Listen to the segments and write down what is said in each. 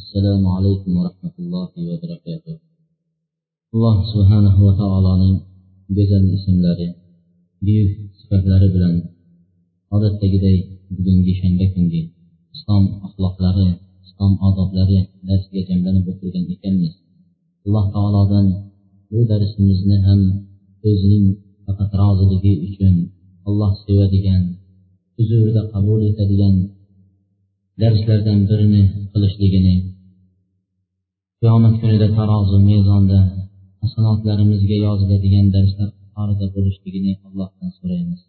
assalomu alaykum va rahmatullohi va barakatuh. Alloh subhanahu va taoloning go'zal ismlari buyuk sifatlari bilan odatdagiday bugungi shanba kungi islom axloqlari islom odoblari darsiga jamlanib o'tirgan ekanmiz. Alloh taolodan bu darsimizni ham o'zining faqat roziligi uchun alloh sevadigan huzurida qabul etadigan darslardan birini qilishligini qiyomat kunida tarozi mezonda hasanotlarimizga yoziladigan darslar qatorida bo'lishligini allohdan so'raymiz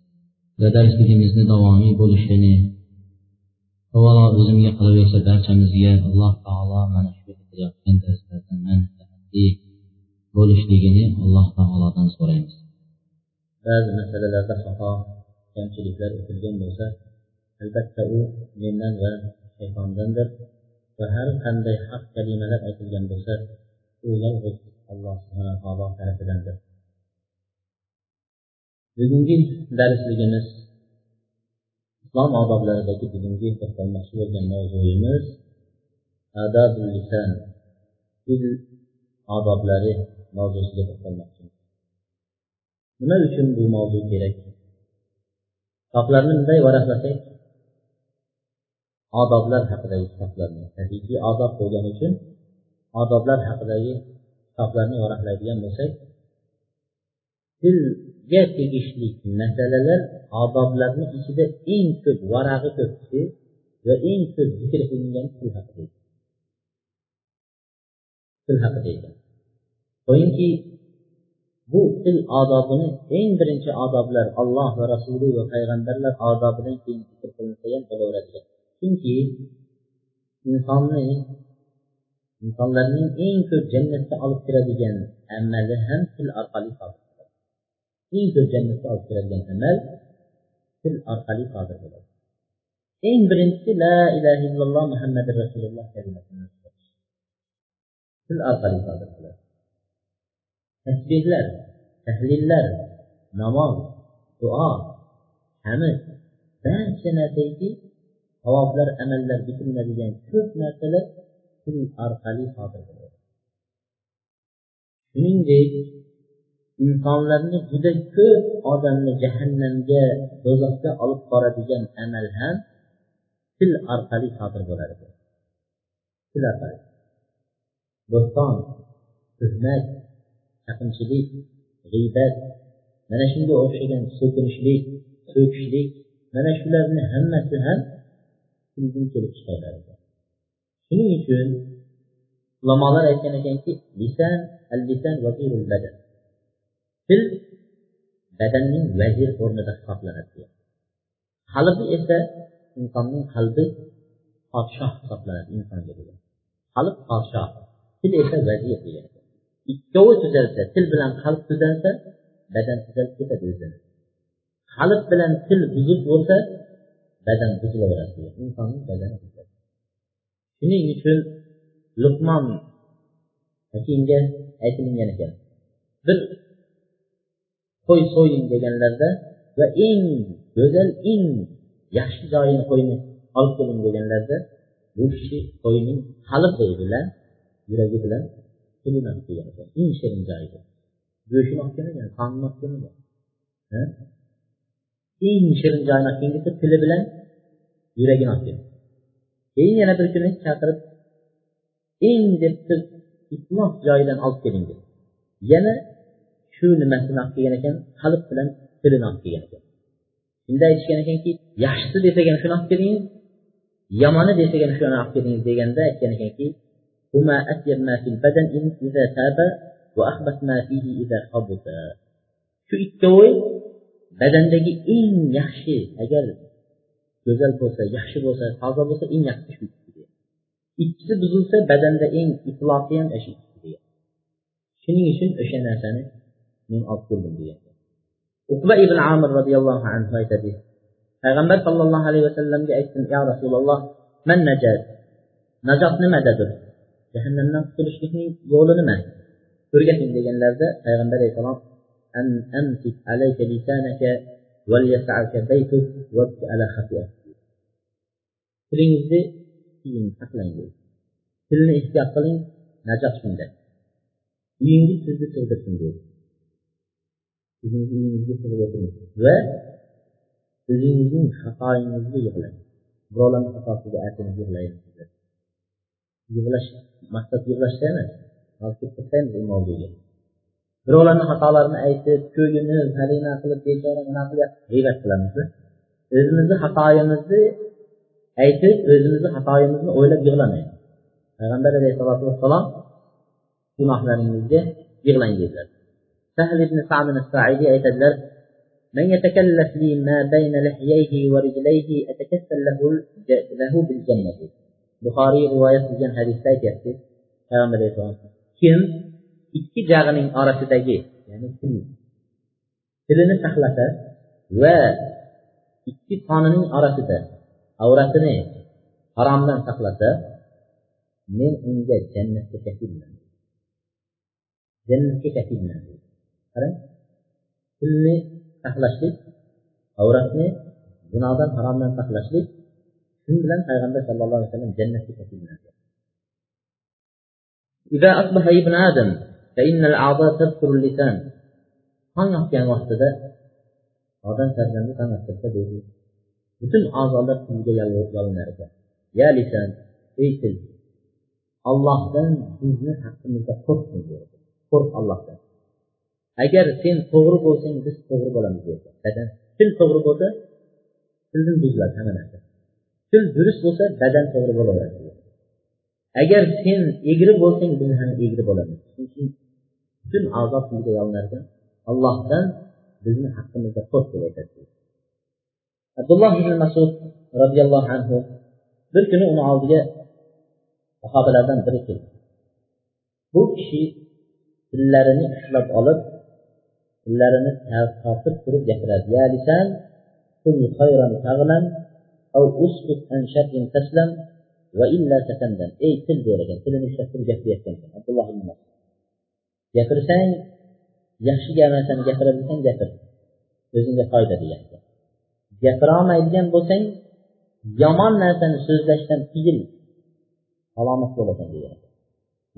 va darsligimizni davomiy bo'lishini avvalo o'zimga qolaversa barchamizga alloh taolo mana shu aytilayotgan darslardan manfaatli bo'lishligini alloh taolodan so'raymiz ba'zi masalalarda xato kamchiliklar o'tilgan bo'lsa albatta u mendan va shaytondandir. Va har qanday haq kalimalar aytilgan bo'lsa u yolg'iz alloh subhana taolo tarafidandir. Bugungi darsligimiz islom odoblaridagi bugungi to'xtalmoqchi bo'lgan mavzuyimiz adabul lisan til odoblari mavzusiga to'xtalmoqchimiz nima uchun bu mavzu kerak? Kitoblarni bunday varaqlasak odoblar haqidagi kitoblarni haqiqiy odob bo'lgani uchun odoblar haqidagi kitoblarni varaqlaydigan bo'lsak tilga tegishli masalalar odoblarni ichida eng ko'p varag'i ko'pi va eng ko'p zikr qilingan til haqida til haqida ekan. Qo'yingki bu til odobini eng birinchi odoblar alloh va rasuli va payg'ambarlar odobidan keyin zikr qilinsa ham bo'laveradigan. Chunki insonni insonlarning eng ko'p jannatga olib kiradigan amali ham til orqali sodir bo'ladi. Eng ko'p jannatga olib kiradigan amal til orqali sodir bo'ladi. Eng birinchisi la ilaha illalloh muhammadi rasululloh kalimasini til orqali sodir bo'ladi. Tasbehlar tahlillar namoz duo hamid barcha narsaki savoblar amallar bitiriladigan ko'p narsalar til orqali sodir bo'ladi. Shuningdek insonlarni juda ko'p odamni jahannamga do'zaxga olib boradigan amal ham til orqali sodir bo'ladi til orqali. Bo'xton tuhmat chaqinchilik g'iybat mana shunga o'xshagan so'kinishlik so'kishlik mana shularni hammasi ham tildan kelib chiqaveradi shuning uchun ulamolar aytgan ekanki lisan al lisan vazirul badan. Til badanning vazir o'rnida hisoblanadi degan. Qalbi esa insonning qalbi podshoh hisoblanadi insonga degan. Qalb podshoh til esa vazir degan. Ikkovi tuzalsa til bilan qalb tuzalsa badan tuzalib ketadi o'zini. Qalb bilan til buzuq bo'lsa badan buzilaveradi insonning badani buziladi. Shuning uchun luqmon hakimga aytilingan ekan bir qo'y so'ying deganlarda va eng go'zal eng yaxshi joyini qo'yni olib keling deganlarda bu kishi qo'yning qalbi bilan yuragi bilan tilini olib kelgan ekan eng shirin joyiga go'shtini olib kelmagan qonini olib kelmagan eng shirin joyini olib kelgan tili bilan yuragini olib kelgan keyin yana bir kuni chaqirib eng deb siz itmoq joyidan olib keling dedi yana shu nimasini olib kelgan ekan? Qalb bilan tilini olib kelgan ekan. Shunda aytishgan ekanki yaxshisi desak ham shuni olib kelingiz yomoni desak ham shuni olib kelingiz deganda aytgan ekanki shu ikkovi badandagi eng yaxshi agar go'zal bo'lsa yaxshi bo'lsa toza bo'lsa eng yaxshi shu ikkisi buzilsa badanda eng iflosi ham o'sha ikkisi degan shuning uchun o'sha narsani men olib keldim degan uqba ibn amir roziyallohu anhu aytadi payg'ambar sollallohu alayhi vasallamga aytdim yo rasululloh man najot najot nimadadir jahannamdan qutulishlikning yo'li nima o'rgating deganlarida payg'ambar alayhissalom أن أمسك عليك لسانك وليسعك بيتك وابك على خطيئتك tilingizni tiying saqlang tilni ehtiyot qiling najot shunda. Uyingiz sizni sig'dirsin deydi sizni uyingizga sig'ib va o'zingizning xatoyingizga yig'lang. Birovlarni xatosiga achinib yig'layapsizlar yig'lash maqsad yig'lashda emas birovlarni xatolarini aytib ko'yinib halina qilib bechora nima qilyapti g'iybat qilamiz o'zimizni xatoyimizni aytib o'zimizni xatoyimizni o'ylab yig'lamaymiz payg'ambar alayhissalotu vassalom gunohlaringizga yig'lang dedilar sahl ibn sad saidi aytadilar من يتكلف لي ما بين لحييه ورجليه أتكفل له له بالجنة buxoriy rivoyat qilgan hadisda aytyapti payg'ambar alayhissalom kim ikki jag'ining orasidagi ya'ni til tilini saqlasa va ikki qonining orasida avratini haromdan saqlasa men unga jannatga kafilman jannatga kafilman qarang tilni saqlashlik avratni gunohdan haromdan saqlashlik shu bilan payg'ambar sallallohu alayhi vasallam jannatga kafilman إذا أصبح ابن آدم فإن الأعضاء تذكر اللسان tong otgan vaqtida odam farzandi tong ottirsa deydi butun a'zolar unga yolinar ekan? Ya lisan ey til ollohdan bizni haqqimizda qo'rqsin deydi. Qo'rq ollohdan agar sen to'g'ri bo'lsang biz to'g'ri bo'lamiz deydi. Badan til to'g'ri bo'lsa tildan buziladi hamma narsa. Til durust bo'lsa badan to'g'ri bo'laveradi agar sen egri bo'lsang biz ham egri bo'lamiz. Chunki butun a'zo tilga yolinar ekan? Allohdan bizni haqqimizda qo'rq deb aytadi. abdulloh ibn masud roziyallohu anhu bir kuni uni oldiga sahobalardan biri keldi bu kishi tillarini ushlab olib tillarini tortib turib gapiradi ya lisan كن خيرا تغنم أو اسكت عن شر تسلم وإلا تتندم أي تل دير ekan tilini ushlab turib gapiryapkan ekan abdulloh ibn masud gapirsang yaxshi narsani gapira bilsang gapir o'zingga foyda degan gapirolmaydigan bo'lsang yomon narsani so'zlashdan tiyil. Salomat bo'lasan degan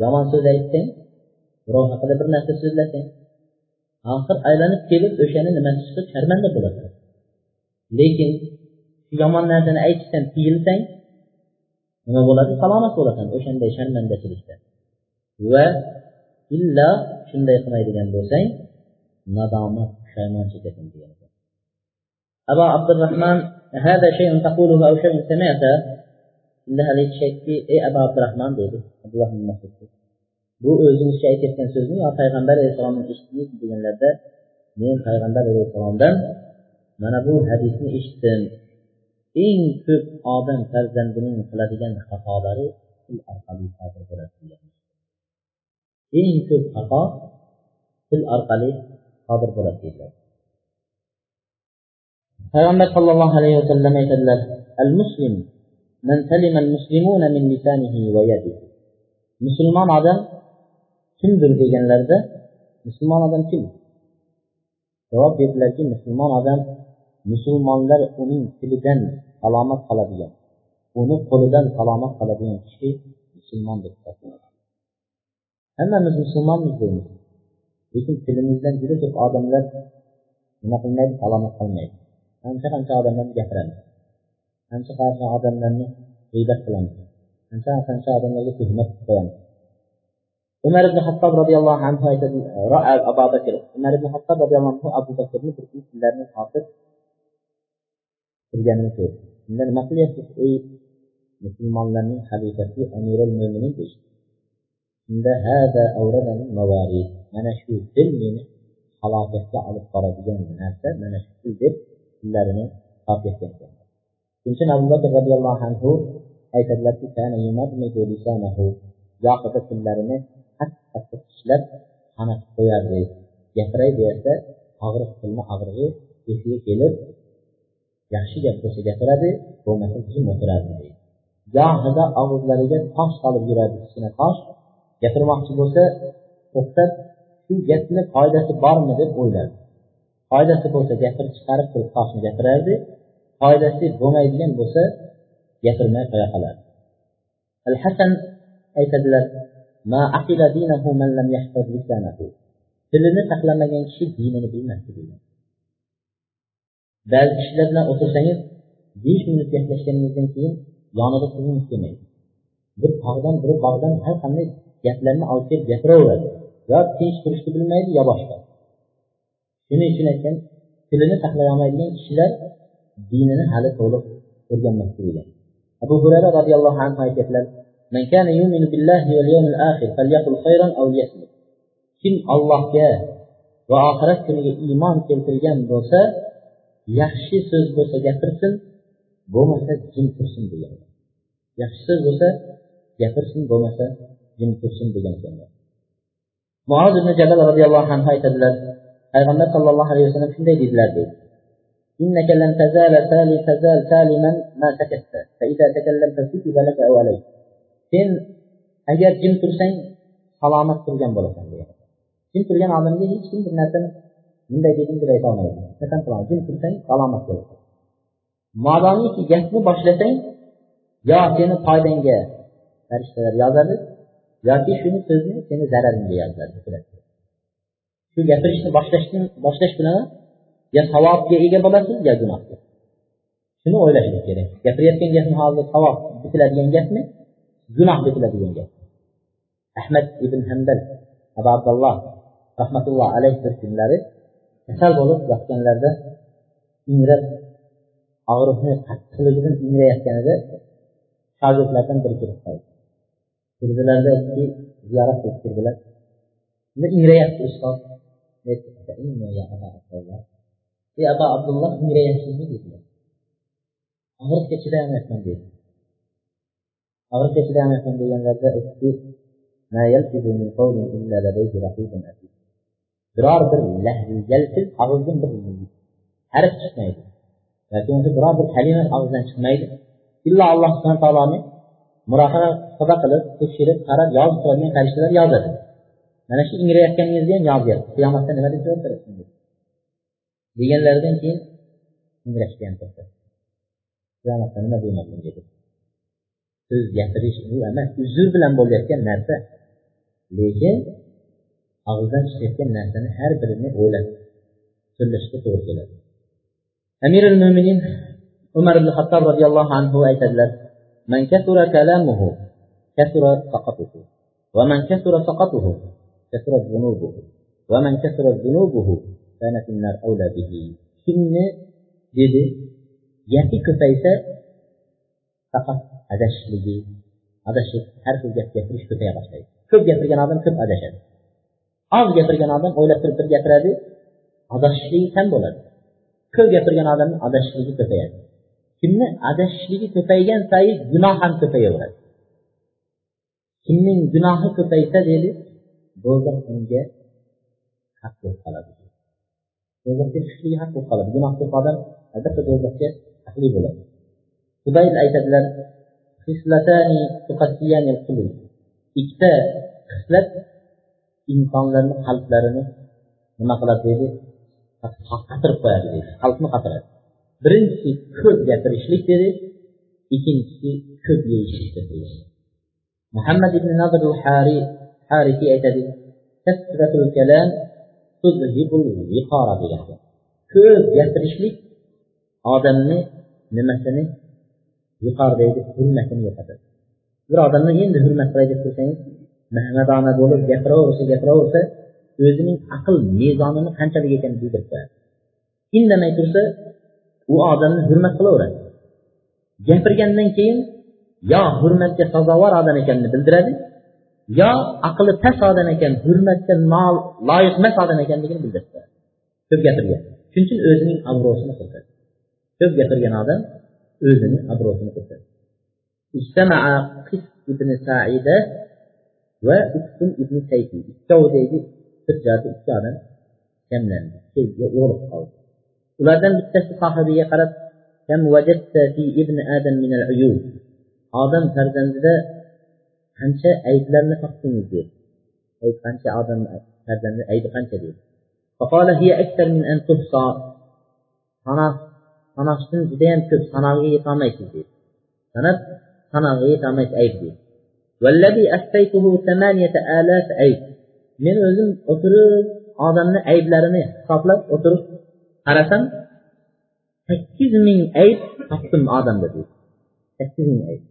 yomon so'z aytsang birov haqida bir narsa so'zlasang oxir aylanib kelib o'shani nimasi chiqib sharmanda bo'lasan. Lekin yomon narsani aytishdan tiyilsang nima bo'ladi? Salomat bo'lasan o'shanday sharmandachilikdan va illo shunday qilmaydigan bo'lsang nadomat pushaymon chekasan degan ekan abu abdurahmon هذا شيء تقوله أو شيء سمعته unda haligi kishi aytdiki ey abu abdurahmon deydi abdulloh masud bu o'zingizcha aytayotgan so'zmi yo payg'ambar alayhissalomni eshitdingiz deganlarda men payg'ambar alayhissalomdan mana bu hadisni eshitdim eng ko'p odam farzandining qiladigan xatolari til orqali sodir bo'ladi degan eng ko'p xato til orqali sodir bo'ladi deydilar payg'ambar sollallohu alayhi vasallam aytadilar al muslim man salima al muslimuna min lisanihi va yadihi musulmon odam kimdir deganlarida musulmon odam kim? Javob berdilarki musulmon odam musulmonlar uning tilidan salomat qoladigan uni qo'lidan salomat qoladigan kishi musulmon deb hisoblanadi. Hammamiz musulmonmiz deymiz. Lekin tilimizdan juda ko'p odamlar nima qilmaydi salomat qolmaydi. Qancha qancha odamlarni gapiramiz qancha qancha odamlarni g'iybat qilamiz qancha qancha odamlarga tuhmat qo'yamiz umar ibn hattob roziyallohu anhu aytadi abu bakr umar ibn hattob roziyallohu anhu abu bakrni bir kun tillarini tortib turganini ko'rdi unda nima qilyapsiz ey musulmonlarning xalifasi amirul mo'minin deyishdi shunda hada mana shu til meni halokatga olib boradigan narsa mana shu deb tillarini tortayotgan ekan. Shuning uchun abu bakr roziyallohu anhu aytadilarki gohida tillarini qattiq qattiq tishlab qamatib qo'yardi gapiray bersa og'riq tilni og'rig'i esiga kelib yaxshi gap bo'lsa gapiradi bo'lmasa jim o'tirardi gohida og'izlariga tosh solib yurardi kichkina tosh. Gapirmoqchi bo'lsa to'xtab shu gapni foydasi bormi? deb o'ylardi foydasi bo'lsa gapirib chiqarib turib toshni gapirardi. Foydasi bo'lmaydigan bo'lsa gapirmay qo'ya qolardi. Al hasan aytadilar tilini saqlamagan kishi dinini bilmasdi degan ba'zi kishilar bilan o'tirsangiz besh minut gaplashganingizdan keyin yonida sizni kelmaydi. Bir tog'dan biri bog'dan har qanday gaplarni olib kelib gapiraveradi. Yo tinch turishni bilmaydi yo boshqa. Shuning uchun aytgan tilini saqlay olmaydigan kishilar dinini hali to'liq o'rganmasdi degan abu hurayra roziyallohu anhu aytadilar kim allohga va oxirat kuniga iymon keltirgan bo'lsa yaxshi so'z bo'lsa gapirsin bo'lmasa jim tursin degan yaxshi so'z bo'lsa gapirsin bo'lmasa jim tursin degan ekanlar muoz ibn jabal roziyallohu anhu aytadilar payg'ambar sallallohu alayhi vasallam shunday dedilar deydi إنك لن تزال سالي تزال سالما ما سكت فإذا تكلمت كتب لك أو عليك sen agar jim tursang salomat turgan bo'lasan degan jim turgan odamga hech kim bir narsani bunday dedim deb aytolmaydi qasam qilaman jim tursang salomat bo'lasan modomiki gapni boshlasang yo seni foydangga farishtalar yozadi yoki shuni so'zni seni zararingga yozadi shu gapirishni boshlashni boshlash bilan yo savobga ega bo'lasiz yo gunohga. Shuni o'ylashlik kerak. Gapirayotgan gapni hozir savob bitiladigan gapmi? Gunoh bitiladigan gap. Ahmad ibn hambal abu abdulloh rahmatulloh alayhi bir kunlari kasal bo'lib yotganlarida ingrab og'riqni qattiqligidan ingrayotganida shogirdlardan biri kelib qoldi. Kirdilarda aytdiki ziyorat qilib kirdilar ingrayapti ustoz ey abu abdulloh ingrayapsizmi dedilar og'riqqa chidayamayapman dedi og'riqqa chidayamayapman deganlarida biror bir yalsiz og'izdan bir harf chiqmaydi yoki bo'lmasa biror bir kalima og'izdan chiqmaydi illo alloh subhana taoloni muroqaba qilib tekshirib qarab yozib turadigan farishtalar yozadi mana shu ingrayotganingizni ham yozyapti qiyomatda nima deb javob berasiz? Deganlaridan keyin ingrashga ham to'xtadi qiyomatda nima deyman bunga deb so'z gapirish emas uzr bilan bo'layotgan narsa lekin og'izdan chiqayotgan narsani har birini o'ylab so'zlashga to'g'ri keladi. Amir mo'minin umar ibn hattob roziyallohu anhu aytadilar man kasura kalamuhu kasura saqatuhu va man kasura saqatuhu. كثرت ذنوبه ومن كثرت ذنوبه كانت النار أولى به kimni dedi gapi ko'paysa faqat adashishligi adashib har xil gap gapirish ko'paya boshlaydi ko'p gapirgan odam ko'p adashadi oz gapirgan odam o'ylab turib bir gapiradi adashishligi kam bo'ladi ko'p gapirgan odamni adashishligi ko'payadi kimni adashishligi ko'paygan sayi gunoh ham ko'payaveradi kimning gunohi ko'paysa deydi do'zax unga haq bo'lib qoladi. Do'zaxga tushishligi haq bo'lib qoladi. Gunoh qilib odam albatta do'zaxga haqli bo'ladi. Hubayl aytadilar ikkita xislat insonlarni qalblarini nima qiladi deydi qatirib qo'yadi deydi qalbni qatiradi. Birinchisi ko'p gapirishlik dedi ikkinchisi ko'p yeyishlik deydi muhammad ibn nadr harisiy aytadi. Degan ko'p gapirishlik odamni nimasini yuqoridagi hurmatini yo'qotadi bir odamni endi hurmat qilay deb tursangiz mahmadona bo'lib gapiraversa gapiraversa o'zining aql mezonini qanchalik ekanini bildirib qo'yadi indamay tursa u odamni hurmat qilaveradi. Gapirgandan keyin yo hurmatga sazovor odam ekanini bildiradi yo aqli past odam ekan hurmatga loyiq emas odam ekanligini bildirdi ko'p gapirgan. Shuning uchun o'zining obro'sini quritadi ko'p gapirgan odam o'zini obro'sini quritadi ibn saida va uksun ibn sayfi. Ikkovidagi bir jihati ikki odam jamlandi sevga yo'liq qoldi. Ulardan bittasi sohibiga qarab odam farzandida qancha ayblarni topdingiz deydi ayb qancha odamni farzandni aybi qancha deydi sanashdan judayam ko'p sanog'iga yetolmaysiz deydi sanab sanog'iga yetolmaysiz ayb deydi men o'zim o'tirib odamni ayblarini hisoblab o'tirib qarasam sakkiz ming ayb topdim odamda deydi sakkiz ming ayb.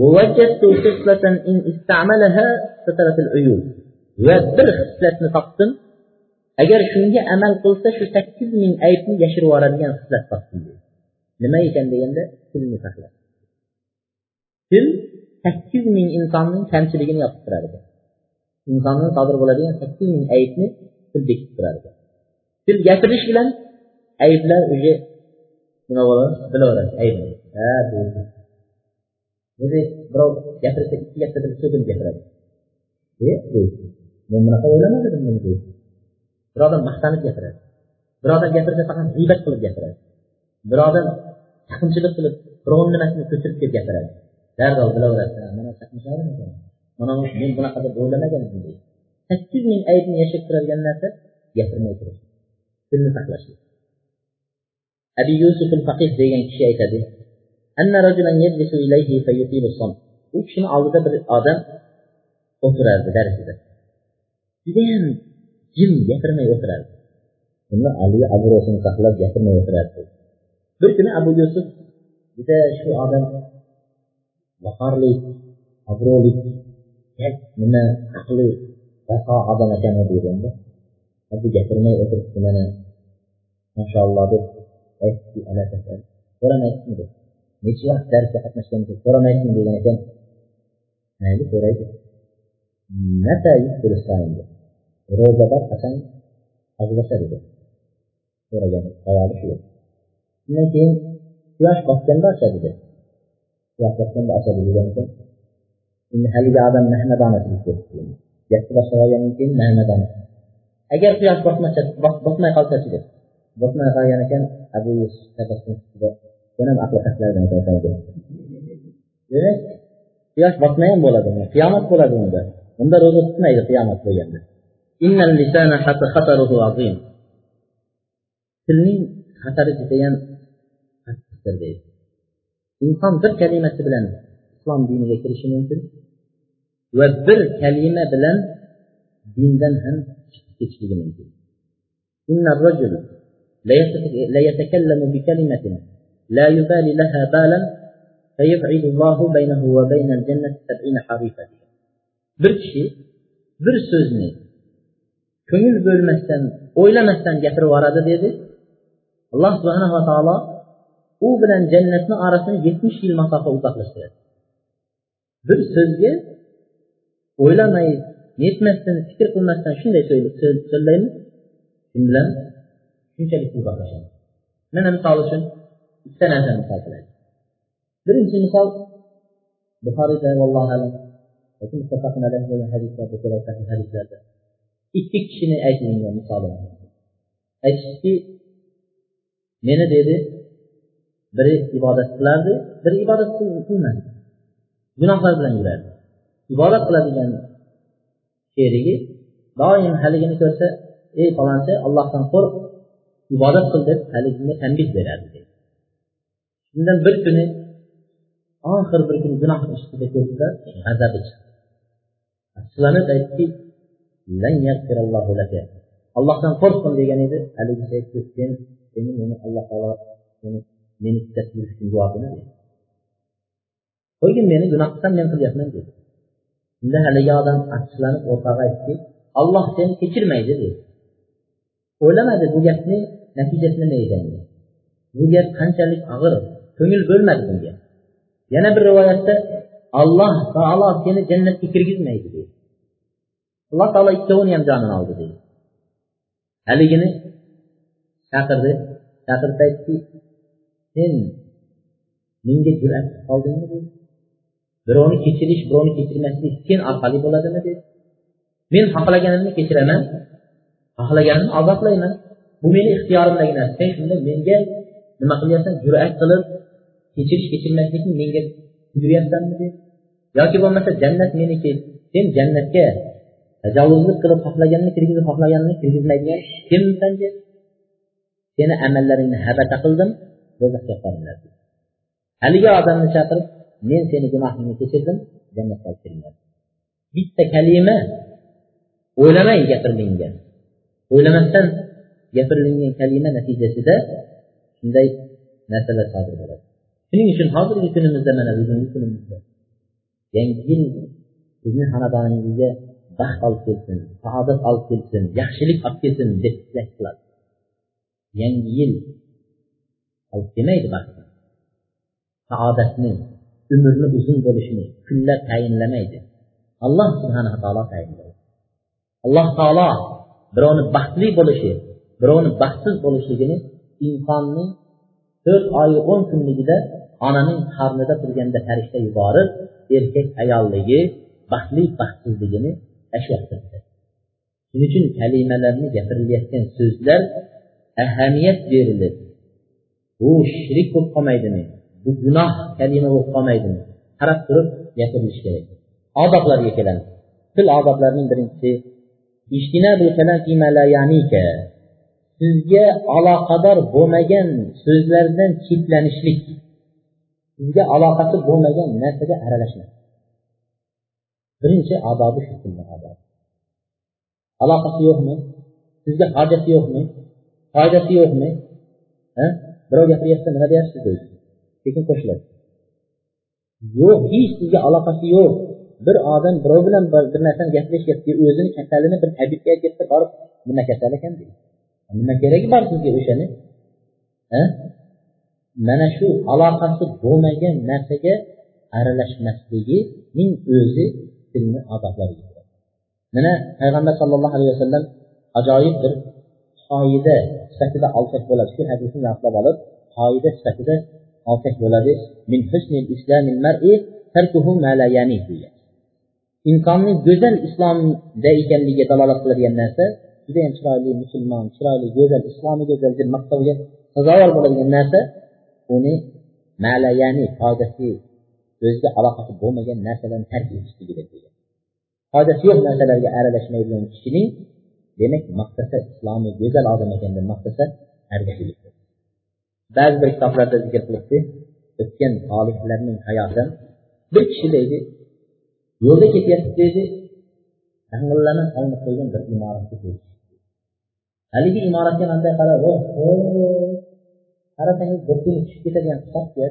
ووجدت خصلة إن استعملها سترت العيوب va bir xislatni topdim agar shunga amal qilsa shu sakkiz ming aybni yashirib yuboradigan xislat topdim deydi nima ekan deganda tilni saqlash til sakkiz ming insonning kamchiligini yopib turar ekan insondan sodir bo'ladigan sakkiz ming aybni til bekitib turar ekan til gapirish bilan ayblar уже nima bo'ladi bilaveradi aybni ha o'zi birov gapirsa ikki gapda bir so'zini gapiradi men bunaqa o'ylamadim buni bir odam maqtanib gapiradi bir odam gapirsa faqat g'iybat qilib gapiradi bir odam chaqimchilik qilib birovni nimasini ko'chirib kelib gapiradi darrov bilaveradi mana chaqmishlarmi mana men bunaqa deb o'ylamagan edim deydi sakkiz ming aybni yashab turadigan narsa gapirmay turish tilni saqlashlik abi yusuf al faqih degan kishi aytadi u kishini oldida bir odam o'tirardi darsida judayam jim gapirmay o'tirardi uni haligi obro'sini saqlab gapirmay o'tirardi bir kuni abu yusuf juda shu odam vaqorli obro'li nima aqli vafo odam ekan deganda bu gapirmay o'tiribdi mana mashaalloh deb aytdi so'ramayapsizmi deb necha vaqt darsga qatnashgan so'ramaysizmi degan ekan. Mayli so'raydi ro'zador qachon ajrashadi deb so'ragan savoli shu. Shundan keyin quyosh botganda ochadi deb quyosh botganda ochadi degan ekan. Endi haligi odam mahmadonasiga gapni boshlab olgandan keyin mahmadona agar quyosh botmay qolsachi deb botmay qolgan ekan abu yusuf tabassum yana haqiqatlarni qaytardi demak quyosh botmay ham bo'ladi. Qiyomat bo'ladi unda. Unda ro'za tutmaydi qiyomat bo'lgandatilning xatari judayam inson bir kalimasi bilan islom diniga kirishi mumkin va bir kalima bilan dindan ham chiqib ketishligi mumkin. لا يبالي لها بالا فيبعد الله بينه وبين الجنة سبعين حريفا bir kishi bir so'zni ko'ngil bo'lmasdan o'ylamasdan gapirib yuboradi dedi alloh subhanava taolo u bilan jannatni orasini yetmish yil masofa uzoqlashtiradi bir so'zga o'ylamay netmasdan fikr qilmasdan shunday so'zlaymiz shu bilan shunchalik uzoqlashamiz mana misol uchun ikkita narsani misol qilaylik birinchi misol buxoriyda vallohu alam. Hadislarda ikki kishini aytilingan misoli aytishdiki meni dedi biri ibodat qilardi biri ibodat qilmadi. Gunohlar bilan yurardi. Ibodat qiladigan sherigi doim haligini ko'rsa ey falonchi allohdan qo'rq ibodat qil deb haligiga tanbeh berardi shundan bir kuni oxir bir kuni gunoh ustida ko'rdilar g'azabi chiqdi achchiqlanib aytdiki allohdan qo'rqgin degan edi. Haligi aytdi sen seni meni alloh taolo seni meni kuzatib yurishni javobini qo'ygin meni gunoh qilsam men qilyapman dedi. Shunda haligi odam achchiqlanib o'rtog'i aytdiki olloh seni kechirmaydi dedi. O'ylamadi bu gapni natijasi nima ekanini bu gap qanchalik og'ir? Ko'ngil bo'lmadi bunga. Yana bir rivoyatda alloh taolo seni jannatga kirgizmaydi deydi. Alloh taolo ikkovini ham jonini oldi deydi. Haligini chaqirdi. Chaqirib aytdiki sen menga jur'at qoldingmi? dedi birovni kechirish birovni kechirmaslik sen orqali bo'ladimi? dedi men xohlaganimni kechiraman xohlaganimni azoblayman bu meni ixtiyorimdagi narsa sen shunda menga nima qilyapsan jur'at qilib kechirish kechirmaslikni menga buyuryapsanmi yoki bo'lmasa jannat meniki sen jannatga tajovuzlik qilib xohlaganini kirgizib xohlaganini kirgizmaydigan kimsan deb seni amallaringni habata qildim do'zaxga qo'yinglar haligi odamni chaqirib men seni gunohingni kechirdim jannatga olib kiringlar bitta kalima o'ylamay gapirilgan o'ylamasdan gapirilgan kalima natijasida shunday narsalar sodir bo'ladi. Shuning uchun hozirgi kunimizda mana bugungi kunimizda yangi yil sizni xonadoningizga baxt olib kelsin saodat olib kelsin yaxshilik olib kelsin deb tilak qiladi. Yangi yil olib kelmaydi baxtni saodatni umrni uzun bo'lishini kunlar tayinlamaydi. Alloh subhanaa taolo tayinlaydi. Alloh taolo birovni baxtli bo'lishi birovni baxtsiz bo'lishligini insonning to'rt oyi o'n kunligida onaning qarnida turganda farishta yuborib erkak ayolligi baxtli baxtsizligini tashlayapti. Shuning uchun kalimalarni gapirilayotgan so'zlar ahamiyat berilib bu shirik bo'lib qolmaydimi? Bu gunoh kalima bo'lib qolmaydimi? qarab turib gapirilishi kerak. Odoblarga kelamiz. Til odoblarining birinchisi sizga aloqador bo'lmagan so'zlardan chetlanishlik unga aloqasi bo'lmagan narsaga aralashmaslik birinchi odobi shu aloqasi yo'qmi? Sizga hojati yo'qmi? Foydasi yo'qmi? Birov gapiryapsa nima deyapsiz deydi. Sekin qo'shiladi. Yo'q hech sizga aloqasi yo'q. Bir odam birov bilan bir narsani gaplashyapti o'zini kasalini bir tabibga aytyapti borib nima kasal ekan deydi. Nima keragi bor sizga o'shani? Mana shu aloqasi bo'lmagan narsaga aralashmasligining o'zi tilni odoblariga kiradi. Mana payg'ambar sallallohu alayhi vasallam ajoyib bir qoida sifatida olsak bo'ladi. Shu hadisni yodlab olib qoida sifatida olsak bo'ladi. Min husnil islamil mar'i tarkuhu ma la yani insonning go'zal islomda ekanligiga dalolat qiladigan narsa judayam chiroyli musulmon chiroyli go'zal islomi go'zal deb maqtovga sazovor bo'ladigan narsa uni malayani foydasi o'ziga aloqasi bo'lmagan narsalarni tark kerak degan. Foydasi yo'q narsalarga aralashmaydigan kishining demak maqtasa islomiy go'zal odam ekan deb maqtasa argashlikdir ba'zi bir kitoblarda zikr qilibdi o'tgan solihlarning hayotidan bir kishi deydi yo'lda ketyapti deydi dang'illama solinib qo'ygan bir imoratga haligi imoratga qanday qarab qarasangiz bir kun tushib ketadigan hisobda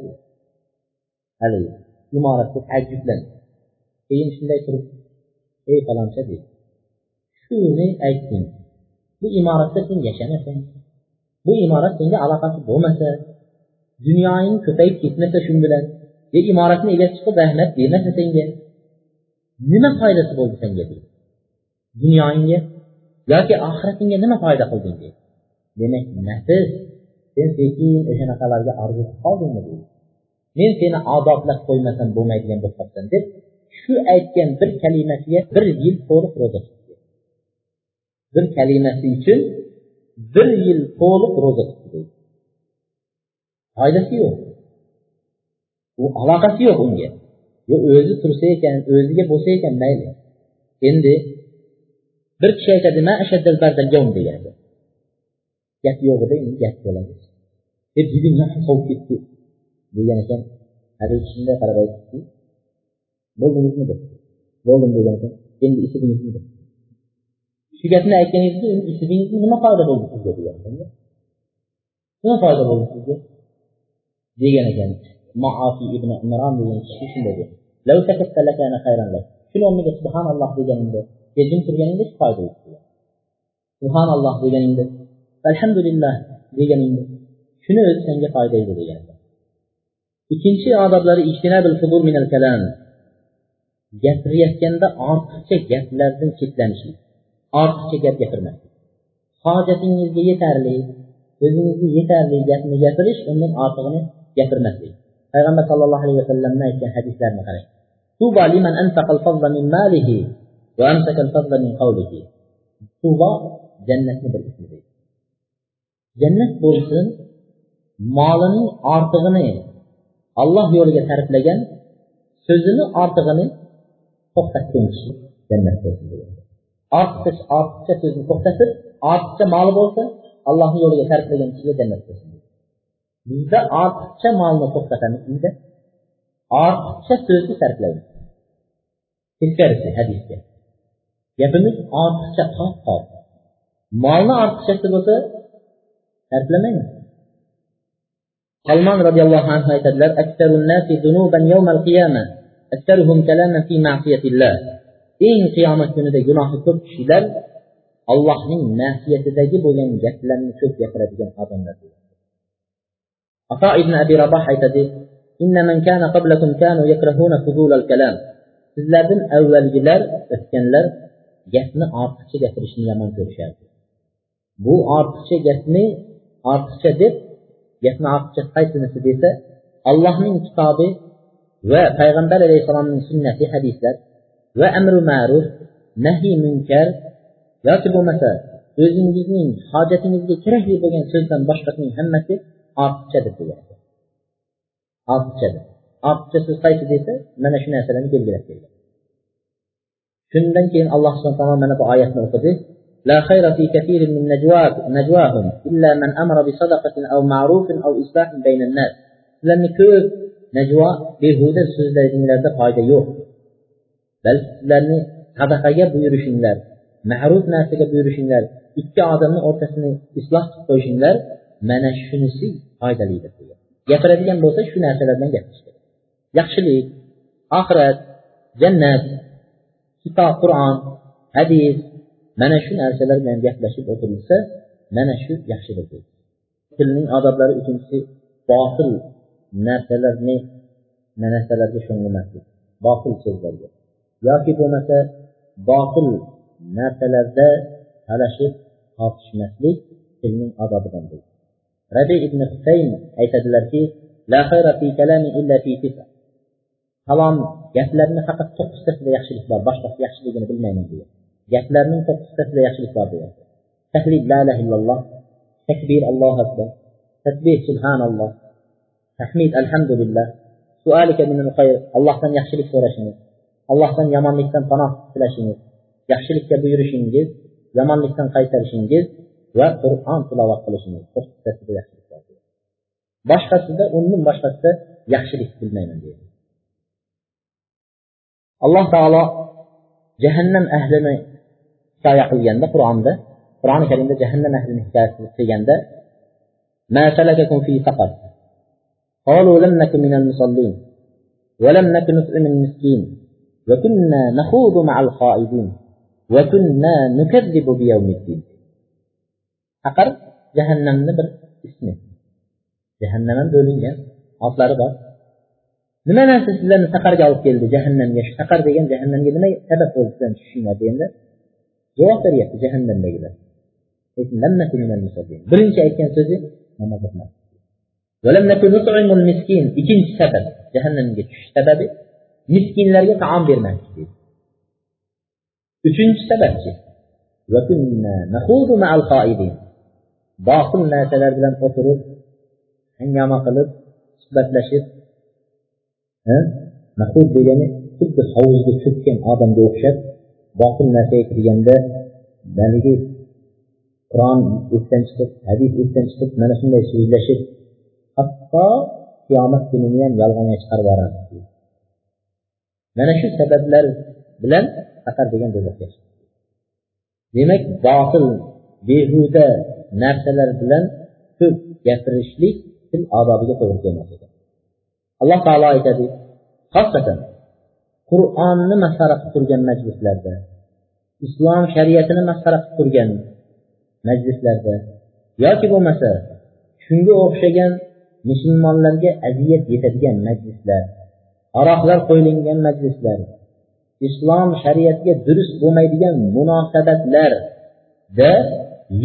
haligi imoratga taajjublandi keyin shunday turib ey faloncha deydi shuni aytding. Bu imoratda sen yashamasang bu imorat senga aloqasi bo'lmasa dunyoing ko'payib ketmasa shu bilan e imoratni egasi chiqib rahmat demasa senga nima foydasi bo'ldi senga? deydi dunyoingga yoki oxiratingga nima foyda qilding? deydi demak nafs sen sekin o'shanaqalarga orzu qilib qoldingmi deydi. Men seni odoblab qo'ymasam bo'lmaydigan bo'lib qolibsan deb shu aytgan bir kalimasiga bir yil to'liq ro'za tutdi. Bir kalimasi uchun bir yil to'liq ro'za tutdi foydasi yo'q. U aloqasi yo'q unga. O'zi tursa ekan o'ziga bo'lsa ekan mayli. Endi bir kishi aytadi degan. Gap yo'g'ida endi gap bo'ladi. Deb juda sovib ketdi. Degan ekan haligi shunday qarab aytdiki bo'ldingizmi? deb. Bo'ldim degan ekan endi ishidingizmi deb. Shu gapni aytganingizda endi ishidingizga nima foyda bo'ldi sizga? degan nima foyda bo'ldi sizga? degan ekan. Muofi ibn imron degan kishi shunday dedi. Shuni o'rniga subhanalloh deganingda jim turganingda shu foyda subhanalloh deganingda Əlhəmdülillah deganingni shuni o'zi senga foydaydi degandir ikkinchi odoblari gapirayotganda ortiqcha gaplardan chetlanishlik ortiqcha gap gapirmaslik hojatingizga yetarli o'zingizga yetarli gapni gapirish undan ortig'ini gapirmaslik payg'ambar sallallohu alayhi vasallamni aytgan hadislarni qarang. Tubo liman anfaqal fadla min malihi va amsakal fadla min qawlihi. Tubo jannatni bir ismi deydi jannat bo'lsin molining ortig'ini olloh yo'liga sarflagan so'zini ortig'ini to'xtatgan kishi jannat bo'lsin ortiqcha ortiqcha so'zni to'xtatib ortiqcha moli bo'lsa allohni yo'liga sarflagan kishiga jannat bo'lsin bizda ortiqcha molni to'xtatamiz bizda ortiqcha so'zni sarflaymiz. Teskarisi hadisga. Gapimiz ortiqcha qop qop molni ortiqchasi bo'lsa sarflamaymiz salmon roziyallohu anhu aytadilar eng qiyomat kunida gunohi ko'p kishilar allohning nasiyatidagi bo'lgan gaplarni ko'p gapiradigan odamlar ato ibn abi raboh aytadi sizlardan avvalgilar o'tganlar gapni ortiqcha gapirishni yomon ko'rishardi bu ortiqcha gapni artıqca deb, yəni artıqca sayısı nəsə desə, Allahın kitabı və Peyğəmbər əleyhissalamın sünnəti hədislər və əmr-i məruf, nəhi münkər və ki, bu məsələ özünüzün hacətinizə kirəkli bo'lgan so'zdan boshqasining hammasi ortiqchadir deyapti. Ortiqchadir. Ortiqcha so'z qaysi desa mana shu narsalarni belgilab bergan. Shundan keyin alloh subhana taolo mana bu oyatni o'qidi. لا خير في كثير من نجواب نجواهم إلا من أمر بصدقة أو معروف أو إصلاح بين الناس. لم يكن نجوى بهدى السجدة إلا تقعد يوم بل لن صدقة بيرش الله معروف ناسك بيرش الله إكي عدم أرتسني إصلاح تقويش الله من الشنسي قايدة ليدة يفرد لن بوسى شناسة لن يحشك يحشلي آخرات جنة كتاب قرآن حديث mana shu narsalar bilan gaplashib o'tirilsa mana shu yaxshilik tilning odoblari uchinchisi botil narsalarni narsalarga sho'ng'imaslik botil so'zlarga. Yoki bo'lmasa botil narsalarda talashib tortishmaslik tilning odobidan bo'ladi rabi ibn husayn aytadilarki kalom gaplarni faqat to'qqiztasida yaxshilik bor boshqasi yaxshiligini bilmayman degan Gətirlərinin çox sifətlə yaxşılıq vardır. Təhlil, la iləh illallah, təkbir, Allah əkbər, tətbih, subhanallah, təhmid, elhamdülillah, sualikə minəl xeyr, Allahdan yaxşılıq soruşunuz, Allahdan yamanlıqdan panah diləşiniz, yaxşılıqla buyuruşunuz, yamanlıqdan qaytarışınız və Qur'an tilavat qilishiniz. Çox sifətlə yaxşılıq vardır. Başqasında, onun başqasında yaxşılıq bilməyəm deyir. Allah Taala cəhənnəm əhlini hikoya qilganda qur'onda qur'oni karimda jahannam ahlini hikoyasi qilganda قالوا jahannamni bir ismi jahannam ham bo'lingan otlari bor nima narsa sizlarni saqarga olib keldi jahannamga shu saqar degan jahannamga nima sabab bo'ldi sizlarni tushishinglar deganda javob beryapti jahannamdagilar birinchi aytgan so'zi namoz ikkinchi sabab jahannamga tushish sababi miskinlarga taom bermaslik uchinchi sababchi botil narsalar bilan o'tirib hangoma qilib suhbatlashib mahud degani xuddi hovuzga cho'kkan odamga o'xshab botil narsaga kirganda haligi qur'on esdan chiqib hadis esdan chiqib mana shunday so'zlashib hatto qiyomat kunini ham yolg'onga chiqarib yuboradi mana shu sabablar bilan safar degan do'zaxga demak botil behuda narsalar bilan ko'p gapirishlik til odobiga to'g'ri kelmas ekan alloh taolo aytadi xosatan qur'onni masxara qilib turgan majlislarda islom shariatini masxara qilib turgan majlislarda yoki bo'lmasa shunga o'xshagan musulmonlarga aziyat yetadigan majlislar aroqlar qo'yilgan majlislar islom shariatiga durust bo'lmaydigan munosabatlarda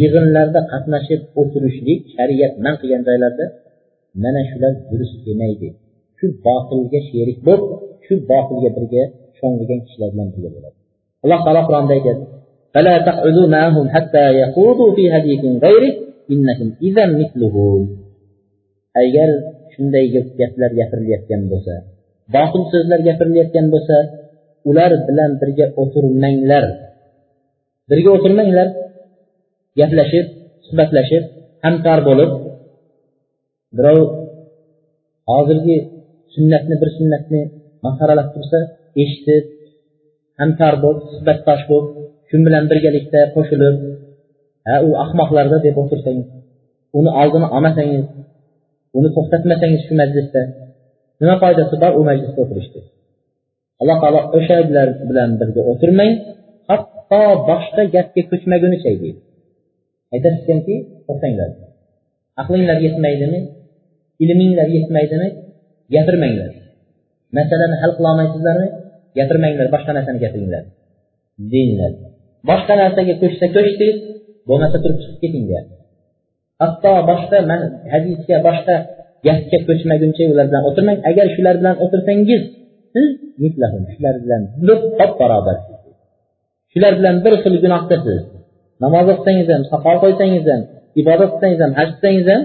yig'inlarda qatnashib o'tirishlik shariat man qilgan joylarda mana shular durust emaydi shu botilga sherik bo'lib shu botilga birga sho'ng'igan kishilar bilan birga bo'ladi. Alloh taolo qur'onda aytadi agar shunday gaplar gapirilayotgan bo'lsa botil so'zlar gapirilayotgan bo'lsa ular bilan birga o'tirmanglar. Birga o'tirmanglar. Gaplashib suhbatlashib hamkor bo'lib birov hozirgi sunnatni bir sunnatni masxaralab tursa eshitib hamkor bo'lib suhbatdosh bo'lib shu bilan birgalikda qo'shilib ha u ahmoqlarda deb o'tirsangiz uni oldini olmasangiz uni to'xtatmasangiz shu majlisda nima foydasi bor u majlisda o'tirishni alloh taolo o'shalar bilan birga o'tirmang hatto boshqa gapga ko'chmagunicha deydi aytasiz to'xtanglar aqlinglar yetmaydimi? Ilminglar yetmaydimi? Gapirmanglar. Masalani hal qilolmaysizlarmi gapirmanglar boshqa narsani gapiringlar deyglar boshqa narsaga ko'chsa ko'chdingiz bo'lmasa turib chiqib keting deyapti hatto boshqa hadisga boshqa gapga ko'chmaguncha ular bilan o'tirmang. Agar shular bilan o'tirsangiz siz shular bilan top barobar shular bilan bir xil gunohdasiz namoz o'qisangiz ham soqol qo'ysangiz ham ibodat qilsangiz ham haj qilsangiz ham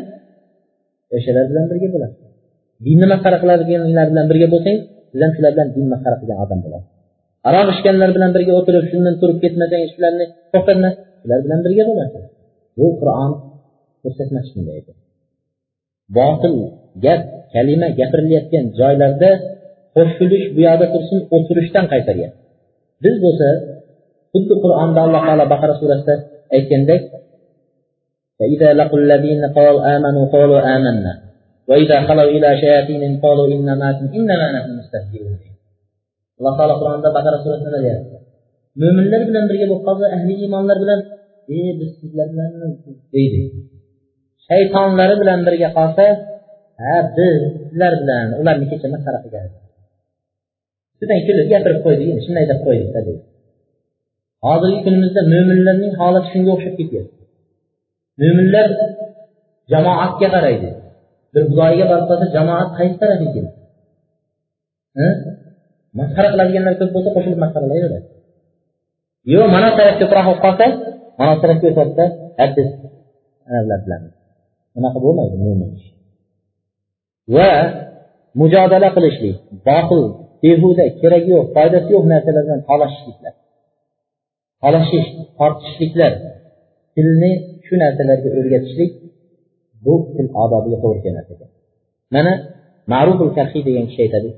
o'shalar bilan birga bo'lasiz. Dinni masxara qiladiganlar bilan birga bo'lsangiz siz ham shular bilan din masxara qilgan odam bo'lasiz aroq ichganlar bilan birga o'tirib shundan turib ketmasangiz shularni to'xtatmas shular bilan birga bo'lasiz bu qur'on ko'rsatmasi shunday edi botil gap kalima gapirilayotgan joylarda qo'shilish bu yoqda tursin o'tirishdan qaytaryapti. Biz bo'lsa xuddi qur'onda alloh taolo baqara surasida aytgandek فإذا لقوا الذين قالوا آمنوا قالوا آمنا وإذا خلوا إلى شياطين قالوا إنا معكم إنما نحن مستهزئون alloh taolo qur'onda baqara surasida nima deyapti mo'minlar bilan birga bo'lib qolsa ahli iymonlar bilan e biz sizlar bilan deydi shaytonlari bilan birga qolsa ha biz sizlar bilan ularni kecha masxara qilgan shundan kulib gapirib qo'ydik endi shunday deb qo'ydik deydi hozirgi kunimizda mo'minlarning holati shunga o'xshab ketyapti mo'minlar jamoatga qaraydi Bir xudoyiga borib qolsa jamoat qaysi taraf ekan? Masxara qiladiganlar ko'p bo'lsa qo'shilib masxaralayveradi yo'q mana taraf ko'proq bo'lib qolsa mana tarafga o'tadida biz anavilar bilan. Unaqa bo'lmaydi mo'min va mujodala qilishlik botil behuda keragi yo'q foydasi yo'q narsalardan talashishliklar talashish tortishishliklar tilni shu narsalarga o'rgatishlik bu til odobiga to'g'ri kelmas ekan mana ma'ruful karhiy degan kishi aytadi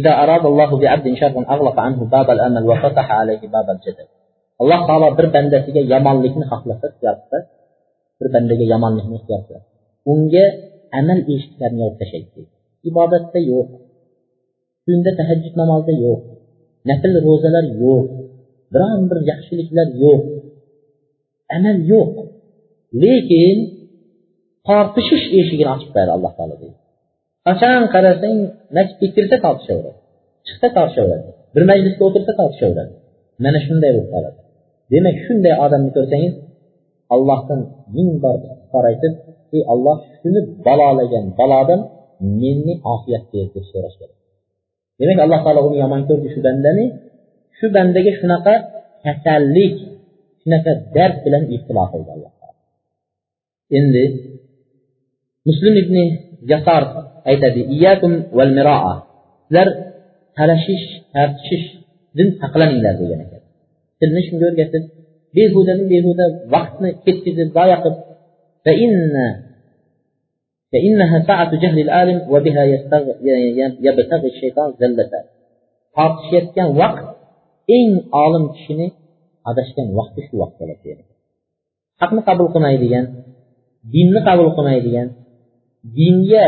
إذا أراد الله بعبد شرا أغلق عنه باب الأمل وفتح عليه باب الجدل alloh taolo bir bandasiga yomonlikni xohlasa ixtiyor bir bandaga yomonlikni ixtiyor qiladi unga amal eshiklarini yopib tashlaydi ibodatda yo'q tunda tahajjud namozida yo'q nafl ro'zalar yo'q biron bir yaxshiliklar yo'q amal yo'q lekin tortishish eshigini ochib qo'yadi alloh taolo qachon qarasang masjidga kirsa tortishaveradi chiqsa tortishaveradi bir majlisga o'tirsa tortishaveradi. Mana shunday bo'lib qoladi. Demak shunday odamni ko'rsangiz allohdan ming bor istig'for aytib ey olloh shuni balolagan balodan meni ofiyat ber deb so'rash kerak. Demak alloh taolo uni yomon ko'rdi shu bandani. Shu bandaga shunaqa kasallik shunaqa dard bilan ibtilo qildi alloh taolo. Endi muslim ibn jasor aytadi iyakum val miroa sizlar talashish tartishishdan saqlaninglar degan ekan tilni shunga o'rgatib behudadan behuda vaqtni ketkazib zoya qilib فإنها ساعة جهل العالم وبها يبتغي الشيطان زلته tortishayotgan vaqt eng olim kishini adashgan vaqti shu vaqt bo'ladi haqni qabul qilmaydigan dinni qabul qilmaydigan dinga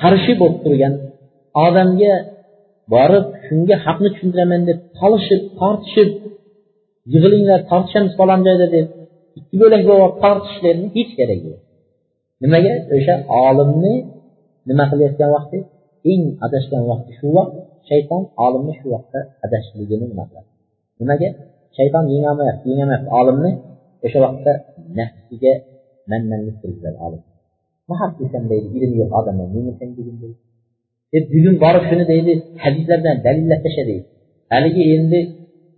qarshi bo'lib turgan odamga borib shunga haqni tushuntiraman deb tolishib tortishib yig'ilinglar tortishamiz falon joyda deb ikki bo'lak bo'lib tortishishlarni hech keragi yo'q. Nimaga? O'sha olimni nima qilayotgan vaqti? Eng adashgan vaqti shu vaqt. Shayton olimni shu vaqtda adashligini nima qiladi nimaga? Shayton yengolmayapti yengolmayapti. Olimni o'sha vaqtda nafsiga manmanlik kirgizadi olim. Mahab desam deydi ilmi yo'q odamlar menga sen dedim deydi. E bugun borib shuni deydi hadislar bilan dalillab tasha deydi haligi endi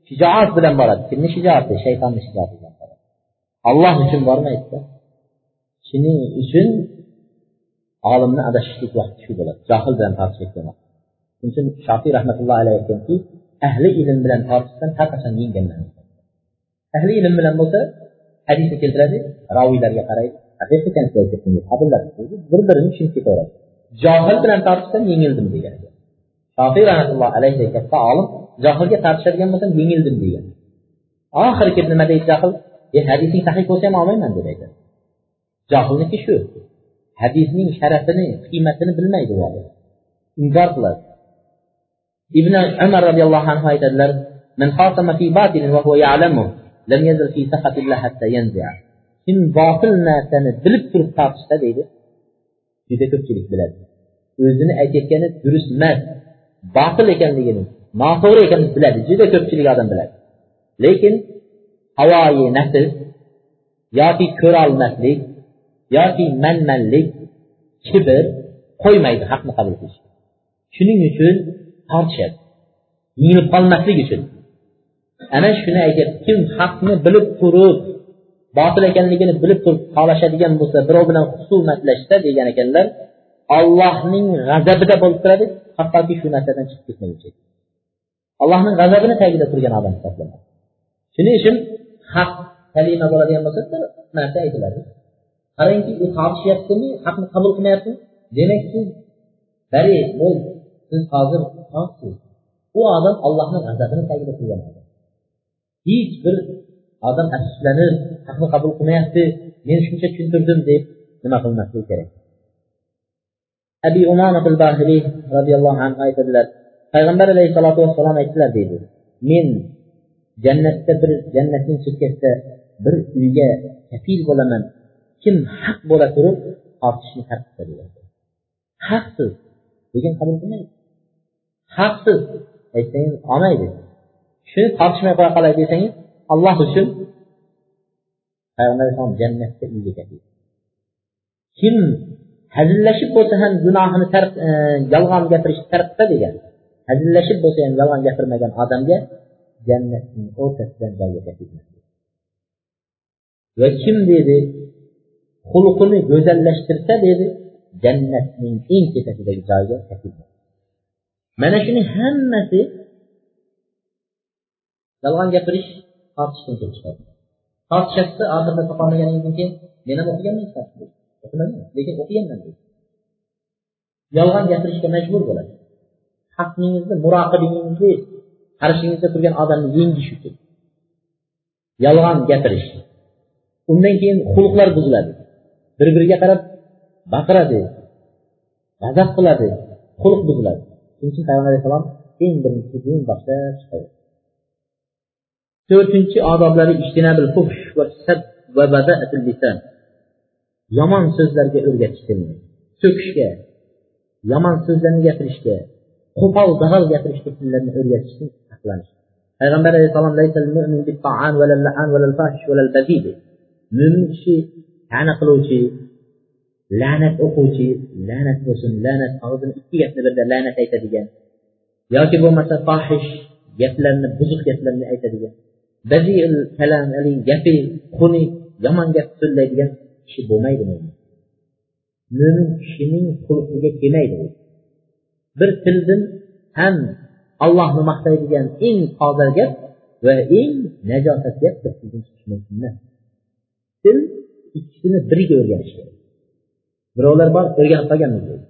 shijoat bilan boradi kimni shijoati shaytonni shijoati bilan boradi alloh uchun bormaydida shuning uchun olimni adashishlik vaqti shu bo'ladi johil bilan tortishlik bo'ladi shuning uchun shofiy rahmatullohi alayhi aytganki ahli ilm bilan tortishdan har qachon yengilman ahli ilm bilan bo'lsa hadisni keltiradi roviylarga qaraydi bir birini tushunib ketaveradi johil bilan tortishdan yengildim degan shofiy rahmatullohi alayhi katta olim johilga tortishadigan bo'lsam yengildim degan oxiri kelib nima deydi johil e hadising sahih bo'lsa ham olmayman deb aytadi johilniki shu hadisning sharafini qiymatini bilmaydi u odam inkor qiladi ibn umar roziyallohu anhu aytadilar من خاصم في باطل وهو يعلمه لم يزل في سخط الله حتى ينزع kim botil narsani bilib turib tortishsa deydi juda ko'pchilik biladi. O'zini aytayotgani durust emas botil ekanligini noto'g'ri ekanini biladi juda ko'pchilik odam biladi. Lekin havoyi nafs yoki ko'rolmaslik yoki manmanlik kibr qo'ymaydi haqni qabul qilishga shuning uchun tortishadi yengilib qolmaslik uchun. Ana shuni aytyapti kim haqni bilib turib botil ekanligini bilib turib qolashadigan bo'lsa birov bilan husumatlashsa degan ekanlar ollohning g'azabida bo'lib turadi hattoki shu narsadan chiqib ketmaguncha allohning g'azabini tagida turgan odam hisoblanadi. Shuning uchun haq kalima bo'ladigan bo'lsa bir narsa aytiladi. Qarangki u tortishyaptimi haqni qabul qilmayaptimi demak siz bari bo'l siz hozir u odam allohni g'azabini tagida turgan odam. Hech bir odam afsuslanib haqni qabul qilmayapti men shuncha tushuntirdim deb nima qilmasligi kerak. Abi umomatul bahriy roziyallohu anhu aytadilar payg'ambar alayhissalotu vassalom aytdilar deydi men jannatda bir jannatning chekkasida bir uyga kafil bo'laman. Kim haq bo'la turib tortishni tark qilsa degan haqsiz lekin qabul qilmaydi. Haqsiz aytsangiz olmaydi. Shuni tortishmay qo'ya qolay desangiz alloh uchun payg'ambar alayhisalom jannatda uyga kim hazillashib bo'lsa ham gunohini tark e, yolg'on gapirishni tark degan hazillashib bo'lsa ham yolg'on gapirmagan odamga jannatning o'rtasidan joyga va kim dedi? Xulqini go'zallashtirsa dedi jannatning eng tepasidagi joyiga kafil mana shuni hammasi yolg'on gapirish tortishdan kelib chiqadi. Tortishyapti oxirida topolmaganingizdan keyin men ham o'qiganman o'qimagan lekin o'qiganman deydi yolg'on gapirishga majbur bo'ladi. Haqningizni muroqibingizni qarshingizda turgan odamni yengish uchun. Yolg'on gapirish. Undan keyin xulqlar buziladi. Bir biriga qarab baqiradi g'azab qiladi xulq buziladi. Shuning uchun payg'ambar alayhissalom eng birinchi din boshlab chiqadi. To'rtinchi odoblari yomon so'zlarga o'rgatish tilni so'kishga yomon so'zlarni gapirishga qo'pol dag'al gapirishga tillarni o'rgatishdan saqlanish payg'ambar alayhissalommo'min kishi ta'na qiluvchi la'nat o'quvchi la'nat bo'lsin la'nat og'zini ikki gapni birda la'nat aytadigan yoki bo'lmasa fohish gaplarni buzuq gaplarni aytadigan baziil kalam gapi xunuk yomon gap so'zlaydigan kishi bo'lmaydi mo'min mo'min kishining xulqiga kelmaydi u bir tildan ham allohni maqtaydigan eng toza gap va eng najosat gap tildan chiqishi mumkin emas til ikkisini biriga o'rganish kerak. Birovlar bor o'rganib qolganmiz deydi.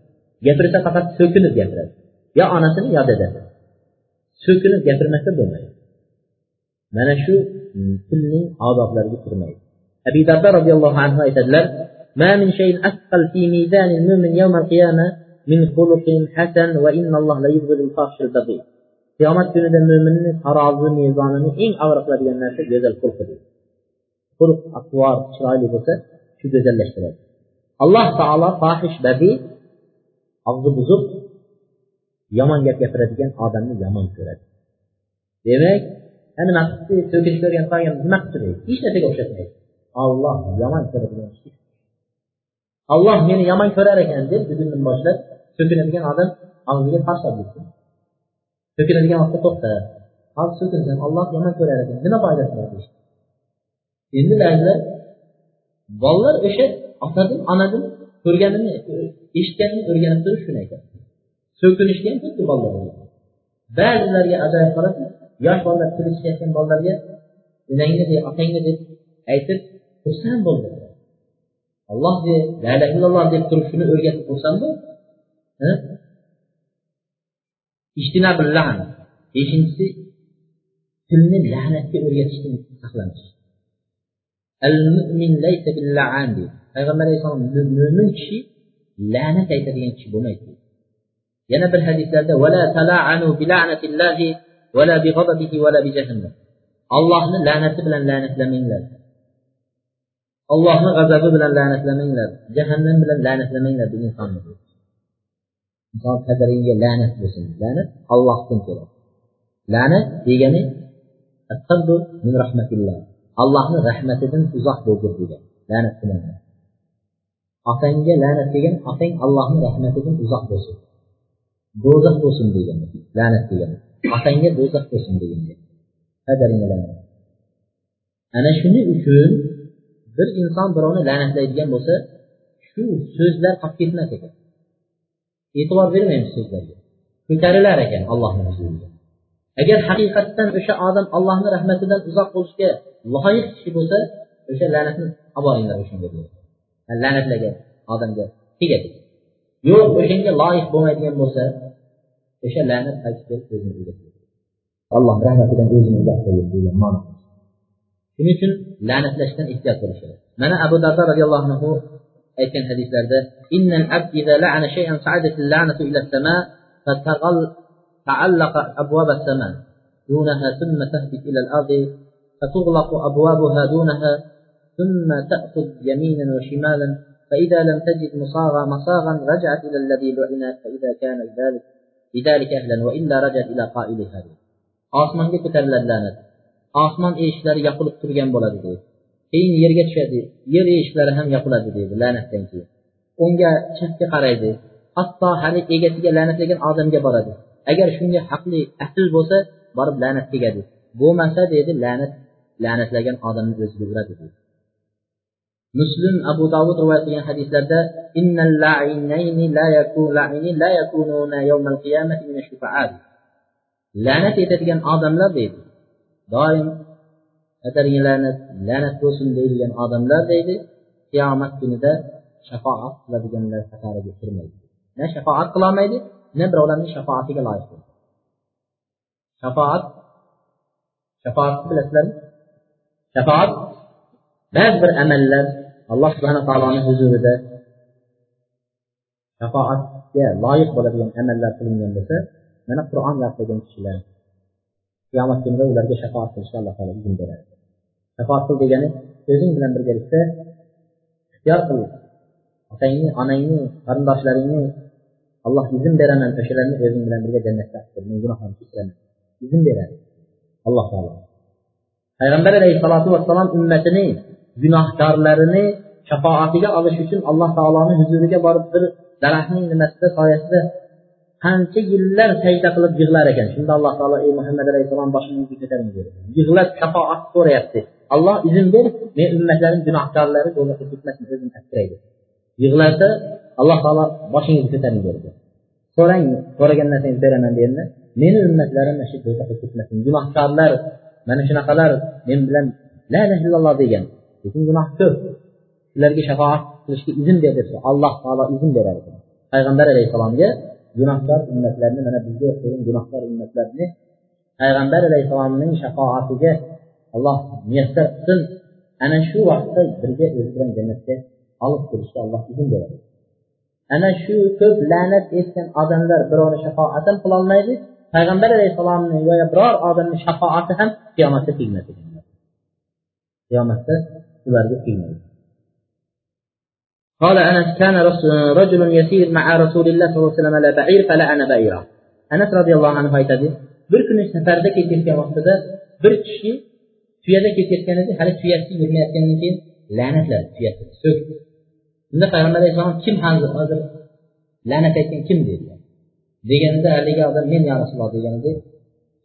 Gapirsa faqat so'kinib gapiradi. Yo onasini yo dadasini so'kinib gapirmasa bo'lmaydi. mana shu tilning odoblariga kirmaydi abi darda roziyallohu anhu aytadilar ما من شيء أثقل في ميزان المؤمن يوم القيامة من خلق حسن وإن الله لا يبغض الفاحش البغي qiyomat kunida mo'minni tarozi mezonini eng og'ir qiladigan narsa go'zal xulqidir xulq atvor chiroyli bo'lsa shu go'zallashtiradi alloh taolo fohish badi og'zi buzuq yomon gap gapiradigan odamni yomon ko'radi demak nima qilibdi so'kish ko'rgan qolgan nima qilibdi deydi hech narsaga o'xshatmaydi olloh yomon ko'radigan olloh meni yomon ko'rar ekan deb bugundan boshlab so'kinadigan odam og'ziga tashlab ketsin so'kinadigan vaqtda to'xta. Hozir so'kinsam olloh yomon ko'rar ekan. Nima foydasi bor endi ba'zilar bolalar o'sha otadan onadan ko'rganini eshitganini o'rganib turib shuni aytadi so'kinishga ham xuddi bolalar ba'zilarga ajoyib qarasiz yosh bolalar kelishayotgan bolalarga onangni de otangni deb aytib xursand bo'ldi alloh de la ilaha illalloh deb turib shuni o'rgatib xursand bo'ldi beshinchisi tilni la'natga o'rgatishdan saqlanish payg'ambar alayhissalom mo'min kishi la'nat aytadigan kishi bo'lmaydi yana bir hadislarda ollohni la'nati bilan la'natlamanglar. Ollohni g'azabi bilan la'natlamanglar. Jahannam bilan la'natlamanglar bu insonni. Inson qadringga la'nat bo'lsin. La'nat ollohdan keladi la'nat degani min rahmatilloh allohni rahmatidan uzoq bo'lgur degan la'nat bilan. Otangga la'nat degan otang allohni rahmatidan uzoq bo'lsin. Do'zax bo'lsin degan la'nat degan. Otangga do'zax bo'lsin degan ana shuning uchun bir inson birovni la'natlaydigan bo'lsa shu so'zlar qolib ketmas ekan. E'tibor bermaymiz so'zlarga. Ko'tarilar ekan allohni huzurida agar haqiqatdan o'sha odam allohni rahmatidan uzoq bo'lishga loyiq kishi bo'lsa o'sha la'natni olib boringlar o'shanga la'natlagan odamga tegadi. Yo'q o'shanga loyiq bo'lmaydigan bo'lsa o'sha la'nat qaytib kelib o'zini alloh rahmatidan o'zini uzoq qo'yib degan ma'no shuning uchun la'natlashdan ehtiyot bo'lish kerak mana abu dardo roziyallohu anhu aytgan hadislarda تعلق أبواب السماء دونها ثم تهبط إلى الأرض فتغلق أبوابها دونها ثم تأخذ يمينا وشمالا فإذا لم تجد مصاغا مصاغا رجعت إلى الذي لعنت فإذا كان ذلك osmonga ko'tariladi la'nat osmon eshiklari yopilib turgan bo'ladi deydi keyin yerga tushadi yer eshiklari ham yopiladi deydi la'natdan keyin unga chapga qaraydi hatto hali egasiga la'natlagan odamga boradi agar shunga haqli asl bo'lsa borib la'nat tegadi bo'lmasa deydi la'nat la'natlagan odamni o'ziga uradi deydi مسلم أبو داود رواية حديث لدى إن اللعينين لا يكون لعينين لا يكونون يوم القيامة من الشفعاء لعنة تتجن آدم لديد. دائم أتري لعنة لعنة توسن ديدي آدم لديد. في عمك ندى شفاعة لديدن لفتارة بحرمي لا شفاعة قلا ميدي نبرا ولم شفاعة قلا يكون. شفاعة شفاعة بالأسلام شفاعة بعد بر أمل لديد alloh subhana taoloni huzurida shafoatga loyiq bo'ladigan amallar qilingan bo'lsa mana qur'on gapirgan kishilar qiyomat kunida ularga shafoat qilishga alloh taolo izn beradi shafoat qil degani o'zing bilan birgalikda ixtiyor qil otangni onangni qarindoshlaringni alloh izn beraman o'shalarni o'zing bilan birga jannatga men gunohlarimni kechiraman izn beradi alloh taolo payg'ambar alayhissalotu vassalom ummatining gunohkorlarini shafoatiga olish uchun alloh taoloni huzuriga borib bir daraxtning nimasida soyasida qancha yillar sajda qilib yig'lar ekan. Shunda alloh taolo ey muhammad alayhissalom boshingni ko'taring yig'lab shafoat so'rayapti alloh izn ber men ummatlarim gunohkorlari do'zaxga ketmasin o'zim yig'lasa alloh taolo boshingizni ko'taring dedi. So'rang so'ragan narsangizni beraman deganda meni ummatlarim mana shu do'zaxga ketmasin gunohkorlar mana shunaqalar men bilan la ilaha illalloh degan lekin gunoh ko'p ularga shafoat qilishga izn ber desa alloh taolo izn berar ekan payg'ambar alayhissalomga gunohkor ummatlarni mana bizga o'xshagan gunohkor ummatlarni payg'ambar alayhissalomning shafoatiga alloh muyassar qilsin. Ana shu vaqtda birga o'zi bilan jannatga olib kirishga alloh izn beradi. Ana shu ko'p la'nat etgan odamlar birovni shafoat ham qilolmaydi payg'ambar alayhissalomni yo biror odamni shafoati ham qiyomatda tegmas qiyomatda ularga tegmaydi قال أنس كان رجل يسير مع رسول الله صلى الله عليه وسلم على بعير فلعن بعيرا anas roziyallohu anhu aytadi bir kuni safarda ketayotgan vaqtida bir kishi tuyada ketayotgan edi hali tuyasi yurmayotgandan keyin la'natladi tuyasi so'kdi unda payg'ambar alayhissalom kim hozir hozir la'nat aytgan kim dedilar deganda haligi odam men ya rasululloh deganda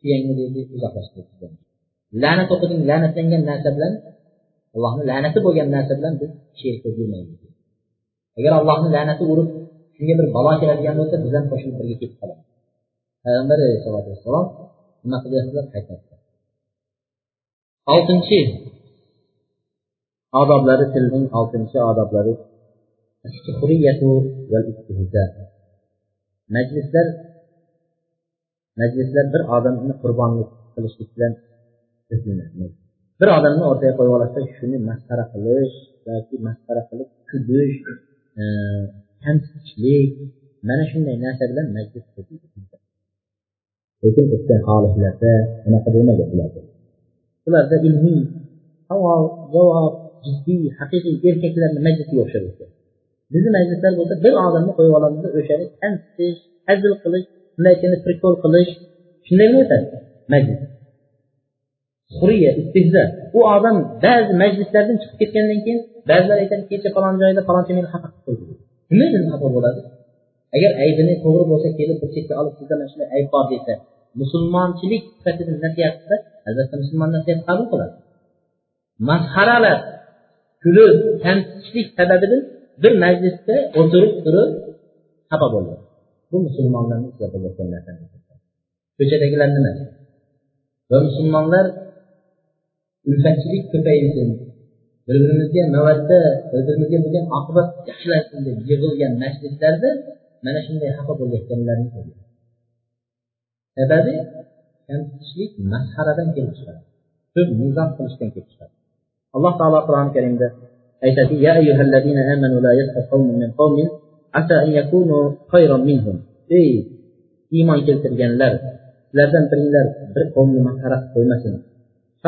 tuyangni deydi uzoqlashtirib la'nat o'qiding la'natlangan narsa bilan allohni la'nati bo'lgan narsa bilan biz sherik yurmaymiz agar allohni la'nati urib shunga bir balo keladigan bo'lsa biz ham qo'shilib birga ketib qolamiz. Payg'ambar alayhisalotu vassalom nima qilyaptilar qaytadi oltinchi odoblari tilning oltinchi odoblari majlislar majlislar bir odamni qurbonlik qilishlik bilan bir odamni o'rtaga qo'yib olasa shuni masxara qilish yoki masxara qilib kulish e, kamsitishlik mana shunday narsa bilan majlis lekin o'tgan holatlarda unaqa bo'lmagan bularda ularda ilmiy savol javob jiddiy haqiqiy erkaklarni majlisiga o'xshab o'tgan bizni majlislar bo'lsa bir odamni qo'yib olamiz o'shani kamsitish hazil qilish bunday aytganda prikol qilish shunday o'tadi majlis huriya istehzo u odam ba'zi majlislardan chiqib ketgandan keyin ba'zilar aytadi kecha falon joyda falonchi meni xafa qilib qo'ydi. Nima endi xafa bo'ladi? Agar aybini to'g'ri bo'lsa kelib bir chetga olib sizda mana shunday ayb bor desa musulmonchilik sifatida nasihat qilsa albatta musulmon nasihat qabul qiladi. Masxaralar kulib kamsitishlik sababidan bir majlisda o'tirib turib xafa bo'ladi. Bu musulmonlarni kuzatilayotgan narsa ko'chadagilar nima? Va musulmonlar ulfatchilik ko'paysin. Bir birimizga navbatda bir birimizga bo'lgan oqibat yaxshilansin deb yig'ilgan majlislarda mana shunday xafa bo'layotganlarni sababi kamsitishlik masxaradan kelib chiqadi. Ko'p mizoh qilishdan kelib chiqadi. Alloh taolo qur'oni karimda aytadi ya ayyuhallazina amanu la yaskhar qawmun min qawmin asa an yakunu khayran minhum. Ey iymon keltirganlar sizlardan biringlar bir qavmni masxara qilib qo'ymasin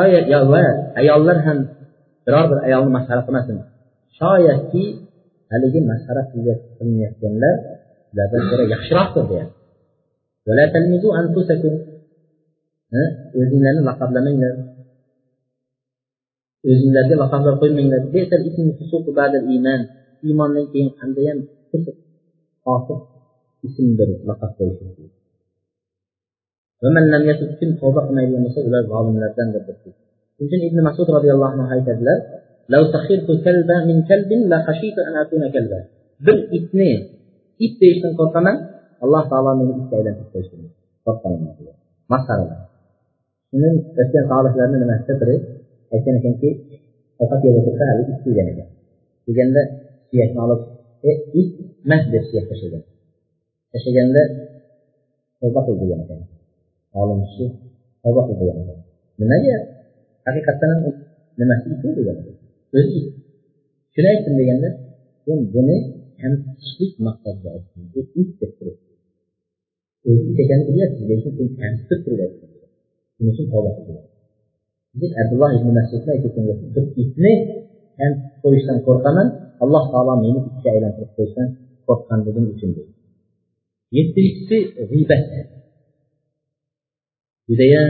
shoyat va ayollar ham biror bir ayolni masxara qilmasin. Shoyatki haligi masxara qilinayotganlar sizlardan ko'ra yaxshiroqdir deyapti o'zinglarni laqablamanglar. O'zinglarga laqablar qo'ymanglar. Iymondan keyin qandayyam fosiq ismdir laqab qo'yish ومن لم يسد كل فوضق ما يلي مسود لا يبغى من الأبدان يمكن ابن مسعود رضي الله عنه هاي تدلل لو سخرت كلبا من كلب لا خشيت أن أكون كلبا. بل اثنين إبت يشتن قرقما الله تعالى من إبت إلى إبت يشتن قرقما ما صار لنا. شنن أشتن قابل لنا من السفر أشتن كنكي وقت يبقى تفعل إبت إلى نجا يجند سياح مالك إبت مهد السياح تشجن تشجن ده وبقل بيانا كنكي olim kishi tavba qil degan nimaga haqiqatdan ham nimasi it degan o'zi shuni aytdim deganda sen buni kamsitishlik maqsadida aytdim bu it deb turib o'zi it ekanini bilyapsiz lekin sen kamsitib turib aytding shuning uchun tavba qildilar abdulloh ibn masudni aytayotgan bir itni kamsitib qo'yishdan qo'rqaman alloh taolo meni itga aylantirib qo'yishdan qo'rqqanligim uchun dedi yettinchisi g'iybat judayam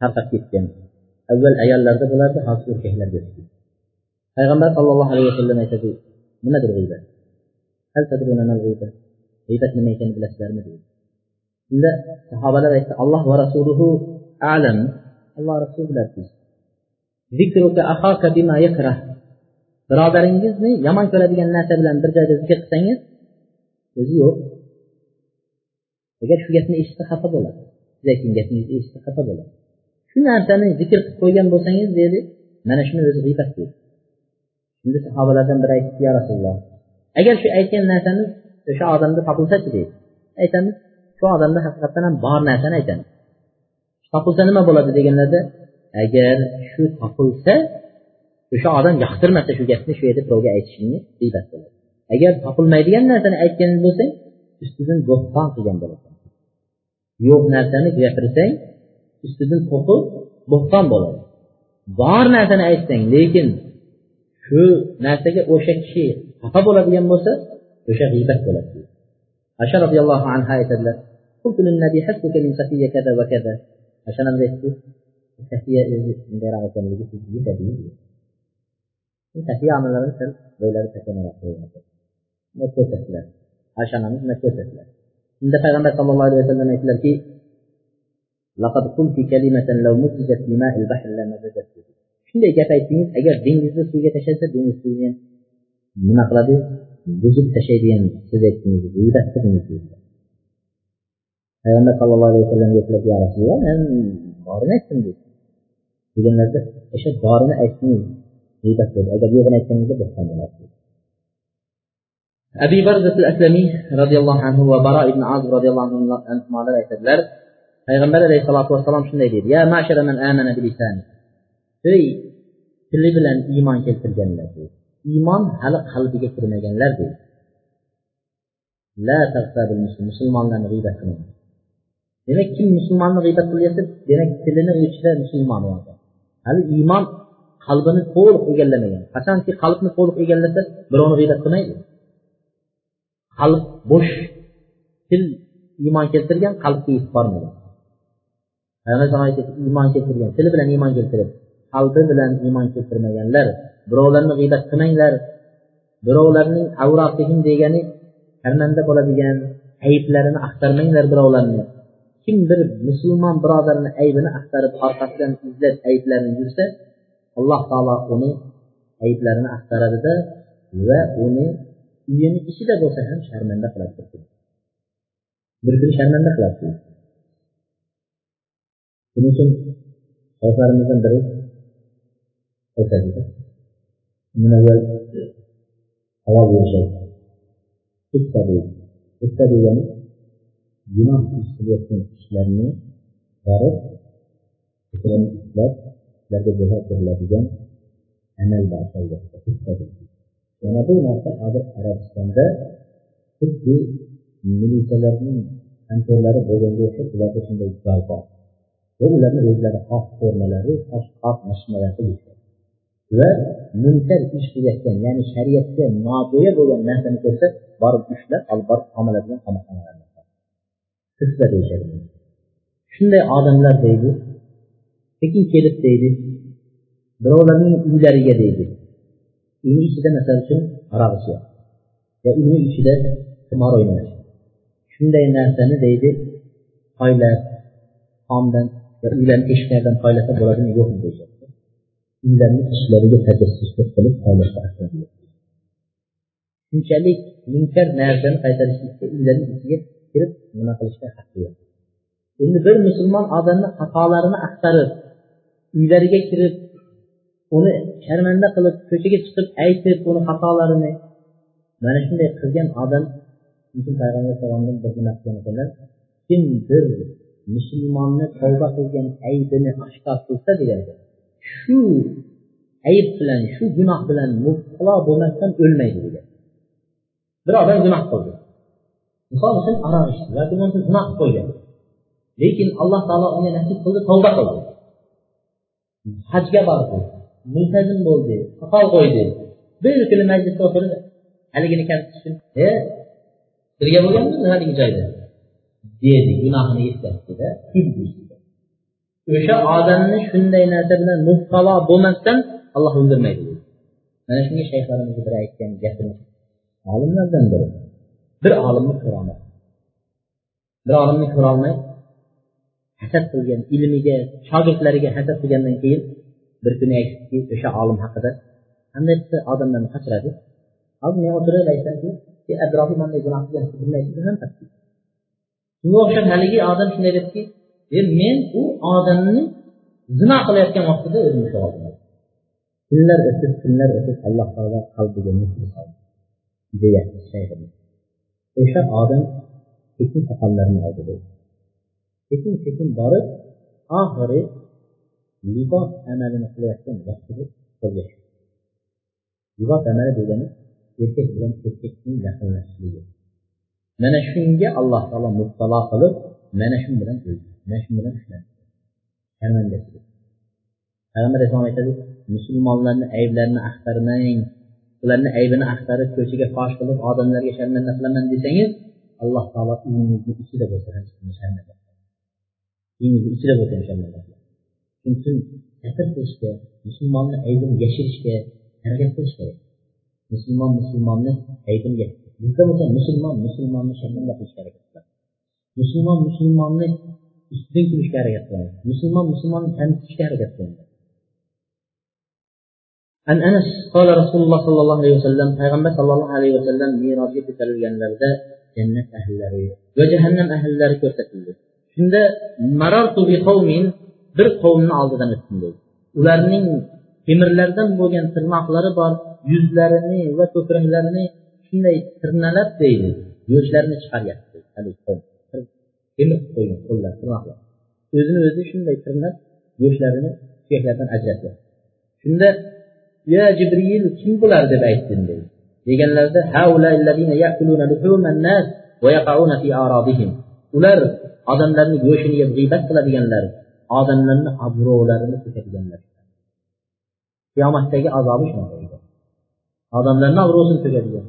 tarqab ketgan. Avval ayollarda bo'lardi hozir erkaklarda payg'ambar sallallohu alayhi vasallam aytadi nimadir g'iybat? G'iybat? Nima ekanini bilasizlarmi? deydi shunda sahobalar aytdi alloh va rasuluhu alam. Alloh rasuli biladi birodaringizni yomon ko'radigan narsa bilan bir joyda zikr qilsangiz o'zi yo'q. Agar shu gapni eshitsa xafa bo'ladi siz aytgan gapingizni eshitsa xafa bo'ladi. Shu narsani zikr qilib qo'ygan bo'lsangiz dedi mana shuni o'zi g'iybat deydi. Shunda sahobalardan biri aytibdi ya rasululloh agar shu aytgan narsamiz o'sha odamda topilsachi deydi. Aytamiz shu odamda haqiqatdan ham bor narsani aytamiz. Topilsa nima bo'ladi? deganlarda agar shu topilsa o'sha odam yoqtirmasa shu gapni shu yerda birovga aytishingni g'iybat bo'ladi. Agar topilmaydigan narsani aytgan bo'lsang ustidan bo'xton qilgan bo'lasan. Yo'q narsani gapirsang ustidan to'qib bo'xton bo'ladi. Bor narsani aytsang lekin shu narsaga o'sha kishi xafa bo'ladigan bo'lsa o'sha g'iybat bo'ladi asha roziyallohu anhu aytadilar o'shananda aytdi safiya o'zi shundayroq ekanligi sizga yetadi safiya onalarimiz sal bo'ylari takanroq ko'rsatdilar? Oysha onamiz shunday ko'rsatdilar? عند پیغمبر صلى الله عليه وسلم ایک لڑکی لقد قلت كلمة لو مزجت بماء البحر لما مزجت به. شنو جاب اي تنين اگر دين يزد سوية تشهد دين يزد سوية من اقلابه بزد تشهد ين سزد تنين يزد ويبه تنين يزد پیغمبر صلی اللہ علیہ وسلم یک لڑکی یا رسول اللہ من بارن ایتن دید دیگر نزد اشد بارن ایتن دید ویبه تنین اگر یوغن ایتن دید بخان دید abi barzat aslamiy roziyallohu anhu va baro ibn azib roziyallohu anhular aytadilar. Payg'ambar alayhissalotu vassalom shunday deydi. Ya mashara man amana bilisani ey tili bilan iymon keltirganlar deydi. Iymon hali qalbiga kirmaganlar deydi. La musulmonlarni g'iybat qilmang. Demak kim musulmonni g'iybat qilyapti? Demak tilini o'chida musulmon hali iymon qalbini to'liq egallamagan. Qachonki qalbni to'liq egallasa birovni g'iybat qilmaydi. Qalb bo'sh til iymon keltirgan qalbga yetib bormagan iymon keltirgan tili bilan iymon keltirib qalbi bilan iymon keltirmaganlar birovlarni g'iybat qilmanglar birovlarning avratihim degani sharmanda bo'ladigan ayblarini axtarmanglar birovlarni. Kim bir musulmon birodarni aybini axtarib orqasidan izlab ayblarini yursa alloh taolo uni ayblarini axtaradida va uni uyini ichida bo'lsa ham sharmanda qiladi bir kun sharmanda qiladi shuning uchun shayxlarimizdan biri aytadida undan avval savol berishadi degani gunoh ish qilayotgan kishilarni borib ko'kramni ushlab ularga jazo beriladigan amal yana bu narsa hozir arabistonda xuddi militsiyalarning kontorlari bo'lganga o'xshab ularda shunday joy bor va ularni o'zlari xoh formalari xoh mashinalarda va munkar ish qilayotgan ya'ni shariatga nojo'ya bo'lgan narsani ko'rsa borib ushlab olib borib qamaladigan qamoqxonalar qissa deyishadi shunday odamlar deydi sekin kelib deydi birovlarning uylariga deydi. Uyni ichida masal uchun aroq ichyapti va uyni ichida qimor o'ynayapti shunday narsani deydi poylab tomdan va uylarni eshiklaridan poylasa bo'ladimi yo'qmi deyishyapti uylarni ichlariga tajassuslik qilib poylashga shunchalik munkar narsani qaytarishlikka uylarni ichiga kirib nima qilishga haqqi yo'q. Endi bir musulmon odamni xatolarini axtarib uylariga kirib uni sharmanda qilib ko'chaga chiqib aytib uni xatolarini mana shunday qilgan odam payg'ambar alayhisalomdan bir nima qilgan kim bir musulmonni tavba qilgan aybini oshkor qilsa degan shu ayb bilan shu gunoh bilan mubtalo bo'lmasdan o'lmaydi degan. Bir odam gunoh qildi. Misol uchun aroq ichdi yoki bo'lmasa zino qilib qo'ygan lekin alloh taolo unga nasib qildi tavba qildi. Hajga bordi. Multazim bo'ldi soqol qo'ydi bir kuni majlisda o'tirib haligini kamsitishib e birga bo'lganmiz haligi joyda? Dedi gunohini eslatdida o'sha odamni shunday narsa bilan mubtalo bo'lmasdan alloh o'ldirmaydi mana shunga shayxlarimiz bir aytgan gapini olimlardan biri. Bir olimni ko'rolmay bir olimni ko'rolmay hasad qilgan ilmiga shogirdlariga hasad qilgandan keyin bir kuni aytdiki o'sha olim haqida. Qanday qilsa odamlarni qochiradi. Hozir men o'tirib aytsamki atrofim manday gunoh qilgan shunga o'xshab haligi odam shunday dediki men u odamni zino qilayotgan vaqtida o'zim ushlab oldim. Kunlar o'tib kunlar o'tib alloh taolo qalbiga deyapti shayximiz o'sha odam sekin soqollarini oldi sekin sekin borib oxiri libos amalini qilayotgan vaqtida qo'lga libos amali degani erkak bilan erkakning yaqinlashishligi. Mana shunga alloh taolo mubtalo qilib mana shu bilan mana shu bilan ushladi payg'ambar alayhisalom aytadi musulmonlarni ayblarini axtarmang. Ularni aybini axtarib ko'chaga fosh qilib odamlarga sharmanda qilaman desangiz alloh taolo uyingizni ichida bo'lsa ham sharmanda uyingizni ichida bo'lsa ham sharmanda uchun satr qilishga musulmonni aybini yashirishga harakat qilish kerak musulmon musulmonni aybini bizda bo'lsa musulmon musulmonni sharmanda qilishga harakat qiladi musulmon musulmonni ustidan kulishga harakat qiladi musulmon musulmonni kamsitishga harakat qiladi an anas qola rasululloh sollallohu alayhi vasallam payg'ambar sallallohu alayhi vasallam merosga ko'tarilganlarida jannat ahllari va jahannam ahllari ko'rsatildi shunda marartu bi qavmin bir qavmni oldidan o'tdim deydi ularning temirlardan bo'lgan tirnoqlari bor yuzlarini va ko'kraklarini shunday tirnalab deydi. Go'shtlarini chiqaryapti. Temir qo'ygan qo'llar tirnoqlar. O'zini o'zi shunday tirnab go'shtlarini suyaklardan ajratyapti shunda ya jibril kim bular? deb aytdim deydi deganlarida ular odamlarni go'shtini yeb g'iybat qiladiganlar odamlarni obro'larini to'kadiganlar qiyomatdagi azobi shunaqa odamlarni obro'sini to'kadigan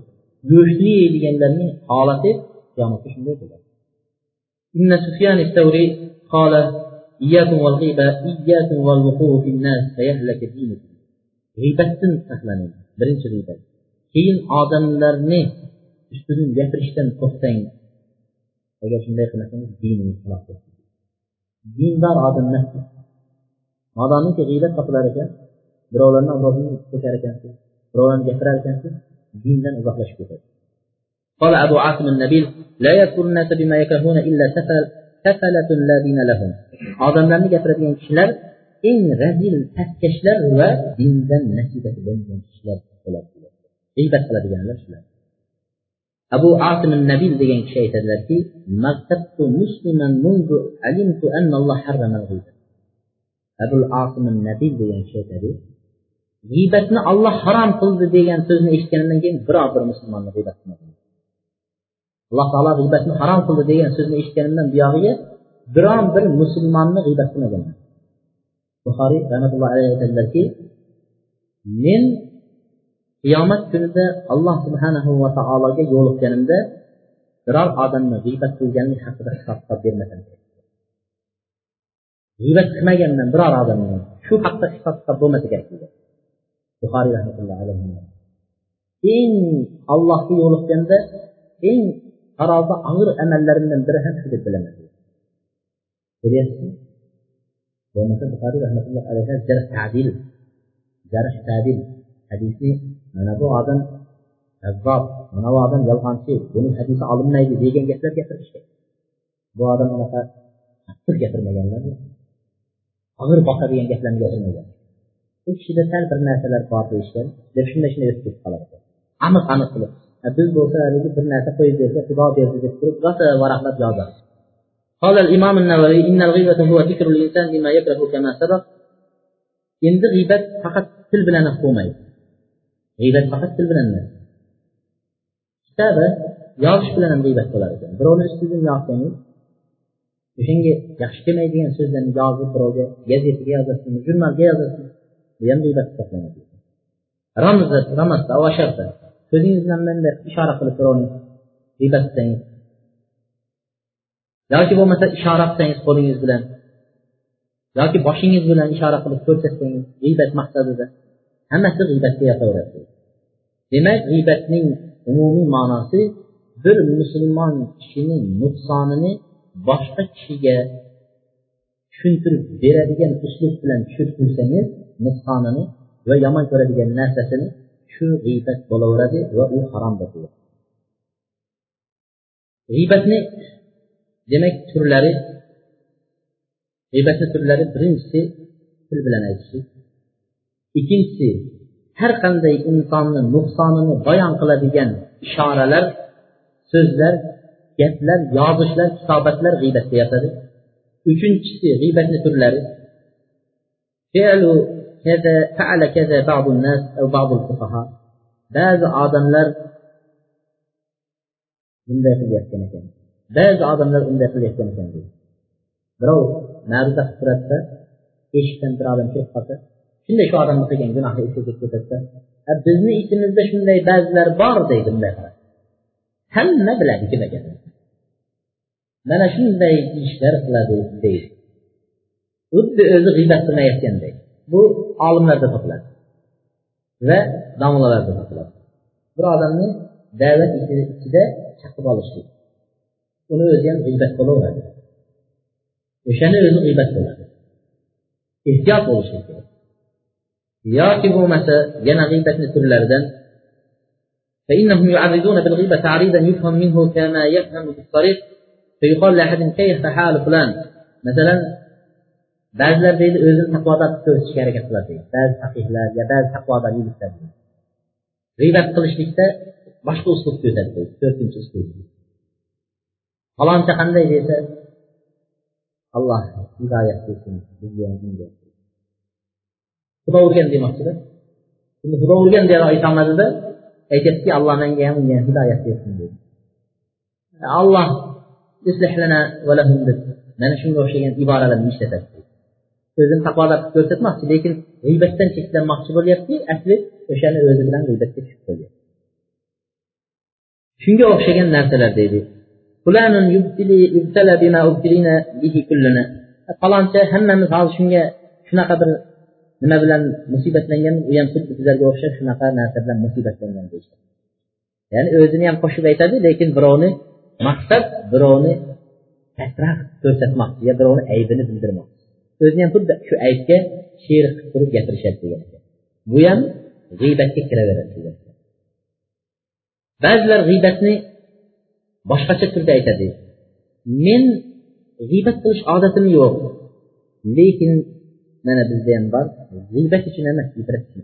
go'shtni yeydiganlarning holati qiyomatda shunday bo'ladi إن سفيان الثوري قال إياكم والغيبة إياكم والوقوع في الناس فيهلك دينكم g'iybatdan saqlaning birinchi g'iybat keyin odamlarni ustidan gapirishdan to'xtang agar shunday qilmasangiz diningiz halok dindor odam nodoniki g'iybat topilar ekan birovlarni obro'sini to'kar ekansiz birovlarni gapirar ekansiz dindan uzoqlashib ketadi قال أبو عاصم النبيل لا يذكر الناس بما يكرهون إلا سفل سفلة لا دين لهم odamlarni gapiradigan kishilar eng razil pastkashlar va dindan nasibati bo'lmagan kishilar bo'ladi g'iybat qiladiganlar shular abu asim nabil degan kishi aytadilarki abul asim nabil degan kishi aytadi g'iybatni olloh harom qildi degan so'zni eshitganimdan keyin biror bir musulmonni g'iybat qilmadim. Alloh taolo g'iybatni harom qildi degan so'zni eshitganimdan buyog'iga biron bir musulmonni g'iybat qilmaganman buxoriy rahmatullohi alayhi aytadilarki men qiyomat kunida alloh subhanahu va taologa yo'liqqanimda biror odamni g'iybat qilganlik haqida hisob bermasam g'iybat qilmaganman biror odamni. Shu haqda hisob kitob bo'lmasa kerak deydi buxoriy rahmatullohi alayhi eng allohga yo'liqqanda eng tarozi og'ir amallarimdan biri ham shu deb bilaman ko'ryapsizmi bo'lmasa buxoriy rahmatullohi alayhi jarh tadil jarh tadil hadisni mana bu odam kazzob mana bu odam yolg'onchi buning hadisi olinmaydi degan gaplar gapirishgan bu odam unaqa qattiq gapirmaganlar og'ir bosadigan gaplarni gapirmagan u kishida sal bir narsalar bor deyishgan deb shunday shunday o'tib ketib qolar ekan aniq aniq qilib biz bo'lsa haligi bir narsa qo'yib bersa xudo berdi deb turib rosa varaqlab yozadi قال الإمام النووي إن الغيبة هو ذكر الإنسان بما يكره كما سبق endi g'iybat faqat til bilan bo'lmaydi G'iybat faqat til bilan emas. Kitaba yozish bilan ham g'iybat bo'lar ekan. Birovni ustidan yozsangiz o'shanga yaxshi kelmaydigan so'zlarni yozib birovga gazetaga yozasizmi jurnalga yozasizmi bu ham g'iybat hisoblanadi. Ramzda ramazda avasharda ko'zingiz bilan bunday ishora qilib birovni g'iybat qilsangiz. Yoki bo'lmasa ishora qilsangiz qo'lingiz bilan yoki boshingiz bilan ishora qilib ko'rsatsangiz g'iybat maqsadida. Hammasi g'iybatga yotaveradi demak g'iybatning umumiy ma'nosi bir musulmon kishining nuqsonini boshqa kishiga tushuntirib beradigan uslub bilan tushuntirsangiz nuqsonini va yomon ko'radigan narsasini shu g'iybat bo'laveradi va u harom bo'ladi g'iybatni demak turlari g'iybatni turlari birinchisi til bilan aytishlik. Ikkinchisi har qanday insonni nuqsonini bayon qiladigan ishoralar so'zlar gaplar yozishlar kitobatlar g'iybatga yotadi. Uchinchisi g'iybatni turlari. Ba'zi odamlar bunday qilayotgan ekan. Ba'zi odamlar unday qilayotgan ekan deydi. Birov ma'ruza qilib turadida eshikdan bir odam kirib qolsa shu odamni qilgan gunohi kelib ketadida bizni ichimizda shunday ba'zilar bor deydi qarab hamma biladi kim ekanini mana shunday ishlar qiladi deydi. Xuddi o'zi g'iybat qilmayotganday. Bu olimlarda topiladi va domlalarda topiladi. Bir odamni da'vat ichida chaqib olishlik uni o'zi ham g'iybat bo'laveradi o'shani o'zi g'iybat bo'ladi ehtiyot bo'lishlik kerak yoki bo'lmasa yana g'iybatni turlaridan فإنهم يعرضون بالغيبة تعريضا يفهم منه كما يفهم بالطريق فيقال لأحد كيف حال فلان مثلا ba'zilar deydi o'zini taqvodor qilib ko'rsatishga harakat qiladi deydi ba'zi faqihlar yo ba'zi taqvodor yigitlar g'iybat qilishlikda boshqa uslub ko'rsatdi deydi to'rtinchi uslub faloncha qanday desa alloh hidoyat bersin xudo urgan demoqchida. Endi xudo urgan deya aytolmadida aytyaptiki alloh menga ham unga ham hidoyat bersin dedi. Alloh mana shunga o'xshagan iboralarni ishlatadi. O'zini taqvodor qilib ko'rsatmoqchi lekin g'iybatdan cheklanmoqchi bo'lyapti asli o'shani o'zi bilan g'iybatga tushib qo'ygan shunga o'xshagan narsalar deydi. Faloncha hammamiz hozir shunga shunaqa bir nima bilan musibatlangan u ham xuddi sizlarga o'xshab shunaqa narsa bilan musibatlangan deyishdi. Ya'ni o'zini ham qo'shib aytadi lekin birovni maqsad birovni pastroq ko'rsatmoq yo birovni aybini bildirmoq o'zini ham xuddi shu aybga she'r qilib turib gapirishadi degan ekan. Bu ham g'iybatga kiraveradi degan ba'zilar g'iybatni boshqacha turda aytadi. Men g'iybat qilish odatim yo'q lekin mana bizda ham bor. G'iybat uchun emas ibrat uchun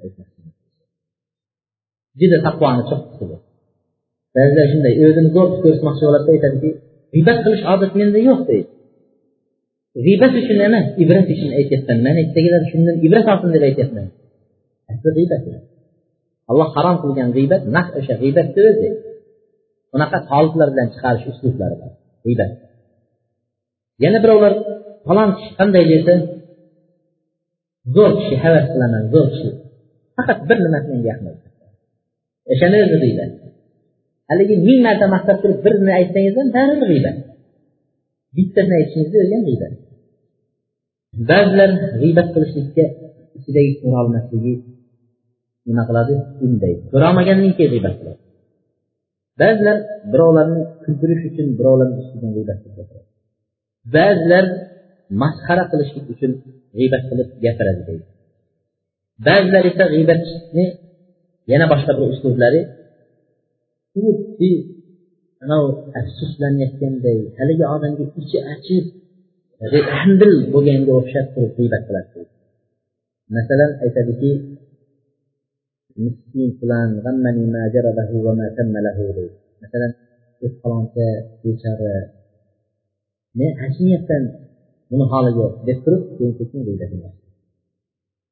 juda taqvoni cho'qqisi ba'zilar shunday o'zini zo'r ko'rsatmoqchi bo'ladida aytadiki g'iybat qilish odat menda yo'q deydi. G'iybat uchun emas ibrat uchun aytyapman. Mana ertagalar shundan ibrat olsin deb aytyapman. Asli g'iybat alloh harom qilgan g'iybat naq o'sha g'iybatni o'zi. Unaqa qoliplar bilan chiqarish uslublari bor. G'iybat. Yana birovlar falon kishi qanday desa zo'r kishi havas qilaman zo'r kishi. Faqat bir nimasi menga yoqmaydi o'shani o'zi g'iybat haligi ming marta maqtab turib birini aytsangiz ham baribir g'iybat. Bittasini aytishingizni o'zi ham g'iybat. Ba'zilar g'iybat qilishlikka ichidagi ko'rolmasligi nima qiladi? Undaydi ko'rolmagandan keyin g'iybat qiladi. Ba'zilar birovlarni kuldirish uchun birovlarni ustidan g'iybat qilib ba'zilar masxara qilishlik uchun g'iybat qilib gapiradi deydi. Ba'zilar esa g'iybatni yana boshqa bir uslublari xuddi anavi afsuslanayotganday haligi odamga ichi achib handil bo'lganga o'xshab turib g'iybat qiladi. masalan aytadiki miskin filan masalan faloncha bechora men achinayapman buni holiga deb turib keyin sekin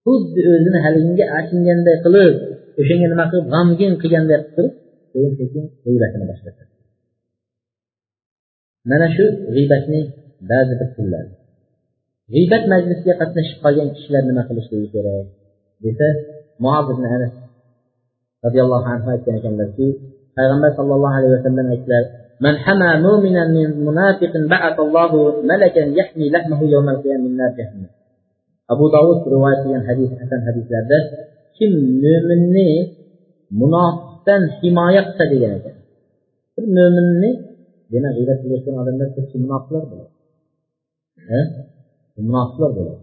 xuddi o'zini haliginga achinganday qilib o'shanga nima qilib g'amgin qilganday qilib turib keyin sekin g'iybatini mana shu g'iybatning ba'zi bir turlari g'iybat majlisiga qatnashib qolgan kishilar nima qilishligi kerak? Desa muoz ibn anas roziyallohu anhu aytgan ekanlarki payg'ambar sallallohu alayhi vasallam aytdilar من حمى مؤمنا من منافق بعث الله ملكا يحمي لحمه يوم القيامة من نار جهنم abu dovud rivoyat qilgan hadis hasan hadislarda kim mo'minni munofiqdan himoya qilsa degan ekan bir mo'minni demak g'iybat qilayotgan odamlar ko'pchi munofiqlar bo'ladi munofiqlar bo'ladi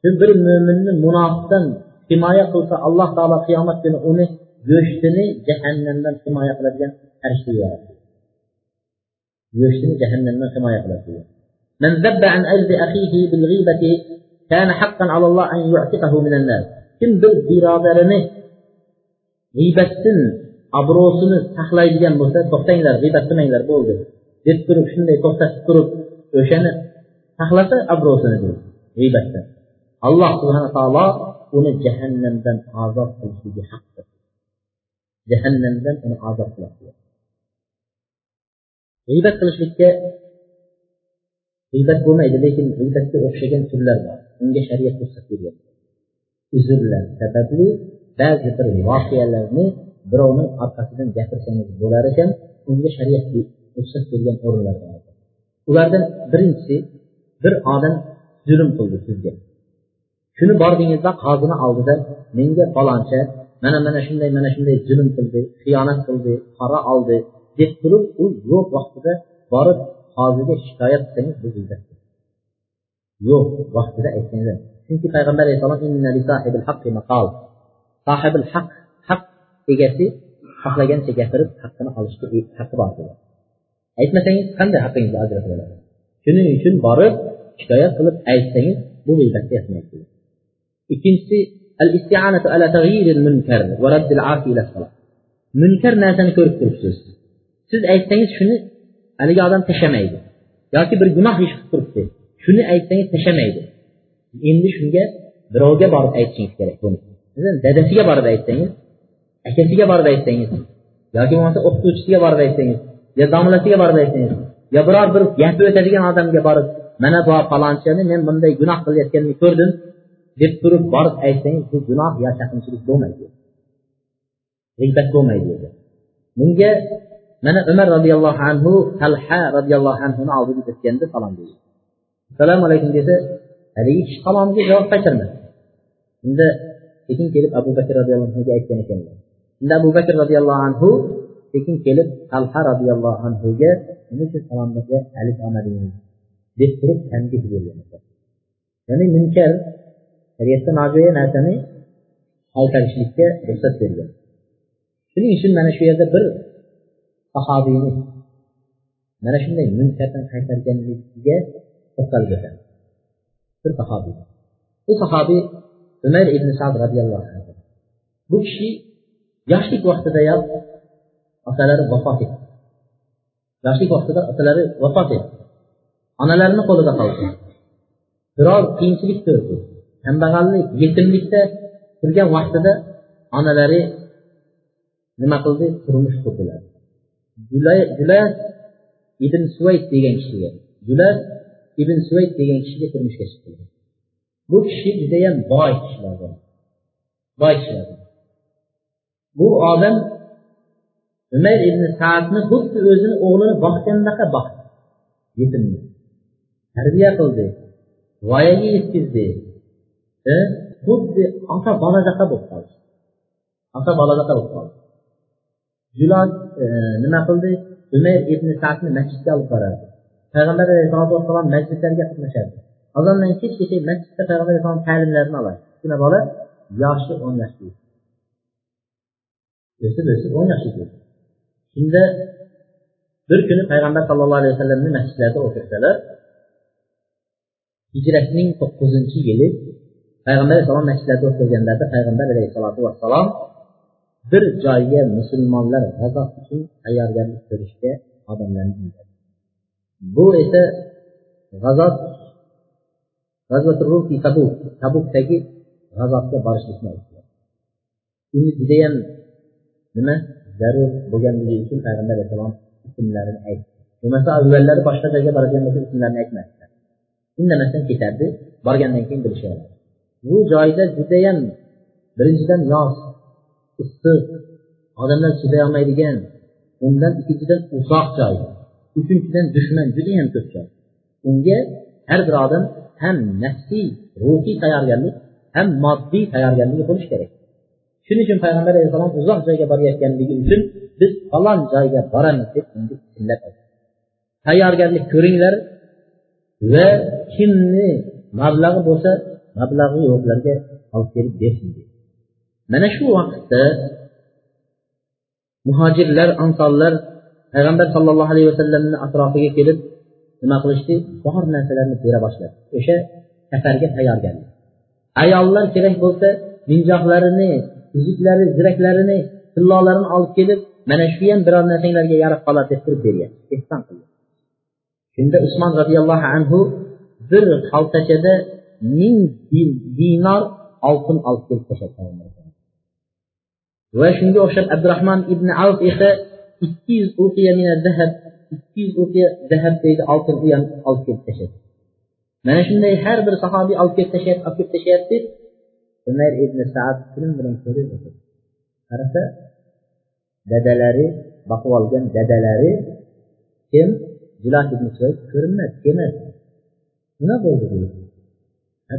shu bir mo'minni munofiqdan himoya qilsa alloh taolo qiyomat kuni uni go'shtini jahannamdan himoya qiladigan farishta يشتم جهنم كما يقلقون من ذب عن أجل أخيه بالغيبة كان حقا على الله أن يعتقه من الناس كم بل برادرنه غيبة سن أبروسن تخلي لجان مهتد تختين لر غيبة سنين لر بولد يتترك شنة تختص ترك وشنة تخلص أبروسن دول غيبة سن الله سبحانه وتعالى أن جهنم دن عذاب في حقه جهنم دن أن عذاب في حقه g'iybat qilishlikka g'iybat bo'lmaydi lekin g'iybatga o'xshagan turlar bor. Unga shariat ruxsat beryapti. Uzrlar sababli ba'zi bir voqealarni birovni orqasidan gapirsangiz bo'lar ekan unga shariat ruxsat bergan o'rinlar bor. Ulardan birinchisi bir odam zulm qildi sizga. Shuni bordingizda qozini oldida menga faloncha mana mana shunday mana shunday zulm qildi xiyonat qildi qora oldi deb turib u yo'q vaqtida borib qoziga shikoyat qilsangiz bu yo'q vaqtida aytsangiz chunki payg'ambar alayhissalom sohibil haq haq egasi xohlagancha gapirib haqqini olishga e, haqqi bor aytmasangiz qanday haqqingizni ajratib oladi? Shuning uchun borib shikoyat qilib aytsangiz bu g'iybatga yetmaydi ikkinchisi al isti'anatu ala taghyir munkar va radd al afi ila salat. Munkar narsani ko'rib turibsiz. Siz aytsangiz shuni haligi odam tashlamaydi. Yoki bir gunoh ish qilib turibdi. Shuni aytsangiz tashlamaydi. Endi shunga birovga borib aytishingiz kerak buni. Dadasiga borib aytsangiz akasiga borib aytsangiz yoki bo'lmasa o'qituvchisiga borib aytsangiz yo domlasiga borib aytsangiz yo biror bir gapi o'tadigan odamga borib mana bu falonchini men bunday gunoh qilayotganini ko'rdim deb turib borib aytsangiz bu gunoh yo chaqinchilik bo'lmaydi. G'iybat bo'lmaydi bunga mana umar roziyallohu anhu talha roziyallohu anhuni oldiga o'tganda salom berdi assalomu alaykum desa haligi kishi salomiga javob qaytarmadi. Unda sekin kelib abu bakr roziyallohu anhuga aytgan ekanlar unda abu bakr roziyallohu anhu sekin kelib talha roziyallohu anhuga nima uchun salomga alik olmadingiz deb turib tanbeh bergan ekan. Ya'ni munkar shariatda nojo'ya narsani qaytarishlikka ruxsat bergan. Shuning uchun mana shu yerda bir sahobiyni mana shunday munkardan qaytarganligiga to'xtalib o'tadi bir sahobiy bu sahobiy umar ibn sad roziyallohu anhu. Bu kishi yoshlik vaqtidayoq otalari vafot etdi. Yoshlik vaqtida otalari vafot etdi. Onalarini qo'lida qoldi. Biror qiyinchilik ko'rdi. Kambag'allik yetimlikda turgan vaqtida onalari nima qildi? Turmush qurdilar. Julas ibn suvayd degan kishiga julas ibn suvayd degan kishiga turmushga chiqdi. Bu kishi judayam boy kishilardan boy kishilar bu odam umayr ibn saadni xuddi o'zini o'g'lini boqgandaqa boqdi. Yetimni tarbiya qildi. Voyaga yetkazdi. E, xuddi ota boladaqa bo'lib qoldi. Ota boladaqa bo'lib qoldi. Julon e, nima qildi? Umayr ibn sadni masjidga olib borardi. Payg'ambar alayhisalotu vassalom majlislarga qatnashardi azondan kechgacha masjidda payg'ambar alayhissalom ta'limlarini oladi. Kichkina bola yoshi o'n yoshli o'sib o'sib o'n yoshga keldi shunda bir kuni payg'ambar sallallohu alayhi vasallamni masjidlarda o'tirsalar hijratning to'qqizinchi yili payg'ambar alayhissalom masjidlarda o'tirganlarida payg'ambar alayhissalotu vassalom bir joyga musulmonlar g'azob uchun tayyorgarlik ko'rishga odamlarni bu esa g'azob tabuk tabukdagi g'azotga borishlikni aytdilar uni judayam nima? Zarur bo'lganligi uchun payg'ambar alayhissalom ismlarini aytdi. Bo'lmasa avvallari boshqa joyga boradigan bo'lsa ismlarini aytmasdilar. Indamasdan ketardi borgandan keyin bilishadi. Bu joyda judayam birinchidan yoz issiq odamlar chiday olmaydigan undan ikkinchidan uzoq joy uchinchidan dushman judayam ko'p joy. Unga har bir odam ham nafsiy ruhiy tayyorgarlik ham moddiy tayyorgarligi bo'lishi kerak. Shuning uchun payg'ambar alayhissalom uzoq joyga borayotganligi uchun biz falon joyga boramiz deb unga illab tayyorgarlik ko'ringlar va kimni mablag'i bo'lsa mablag'i yo'qlarga olib kelib bersin deydi mana shu vaqtda muhojirlar ansorlar payg'ambar sollallohu alayhi vasallamni atrofiga kelib nima qilishdi? Bor narsalarni bera boshladi. O'sha safarga tayyorgarlik ayollar kerak bo'lsa minjoqlarini uzuklari ziraklarini tillolarini olib kelib mana shu ham biror narsanglarga yarab qoladi deb turib bergan. Ehson qildi shunda usmon roziyallohu anhu bir xaltachada ming dinor oltin olib kelib tashladi va shunga o'xshab abdurahmon ibn avf esa ikki yuz uqiya zahab ikki yuz uqiya zahab deydi oltin ham olib kelib tashladi. Mana shunday har bir sahobiy olib kelib tashlayapti olib kelib tashlayapti. Umar ibn saad film bilan ko'rib qarasa dadalari boqib olgan dadalari kim? Jilat ibn ko'rinmadi kelmadi nima bo'ldi?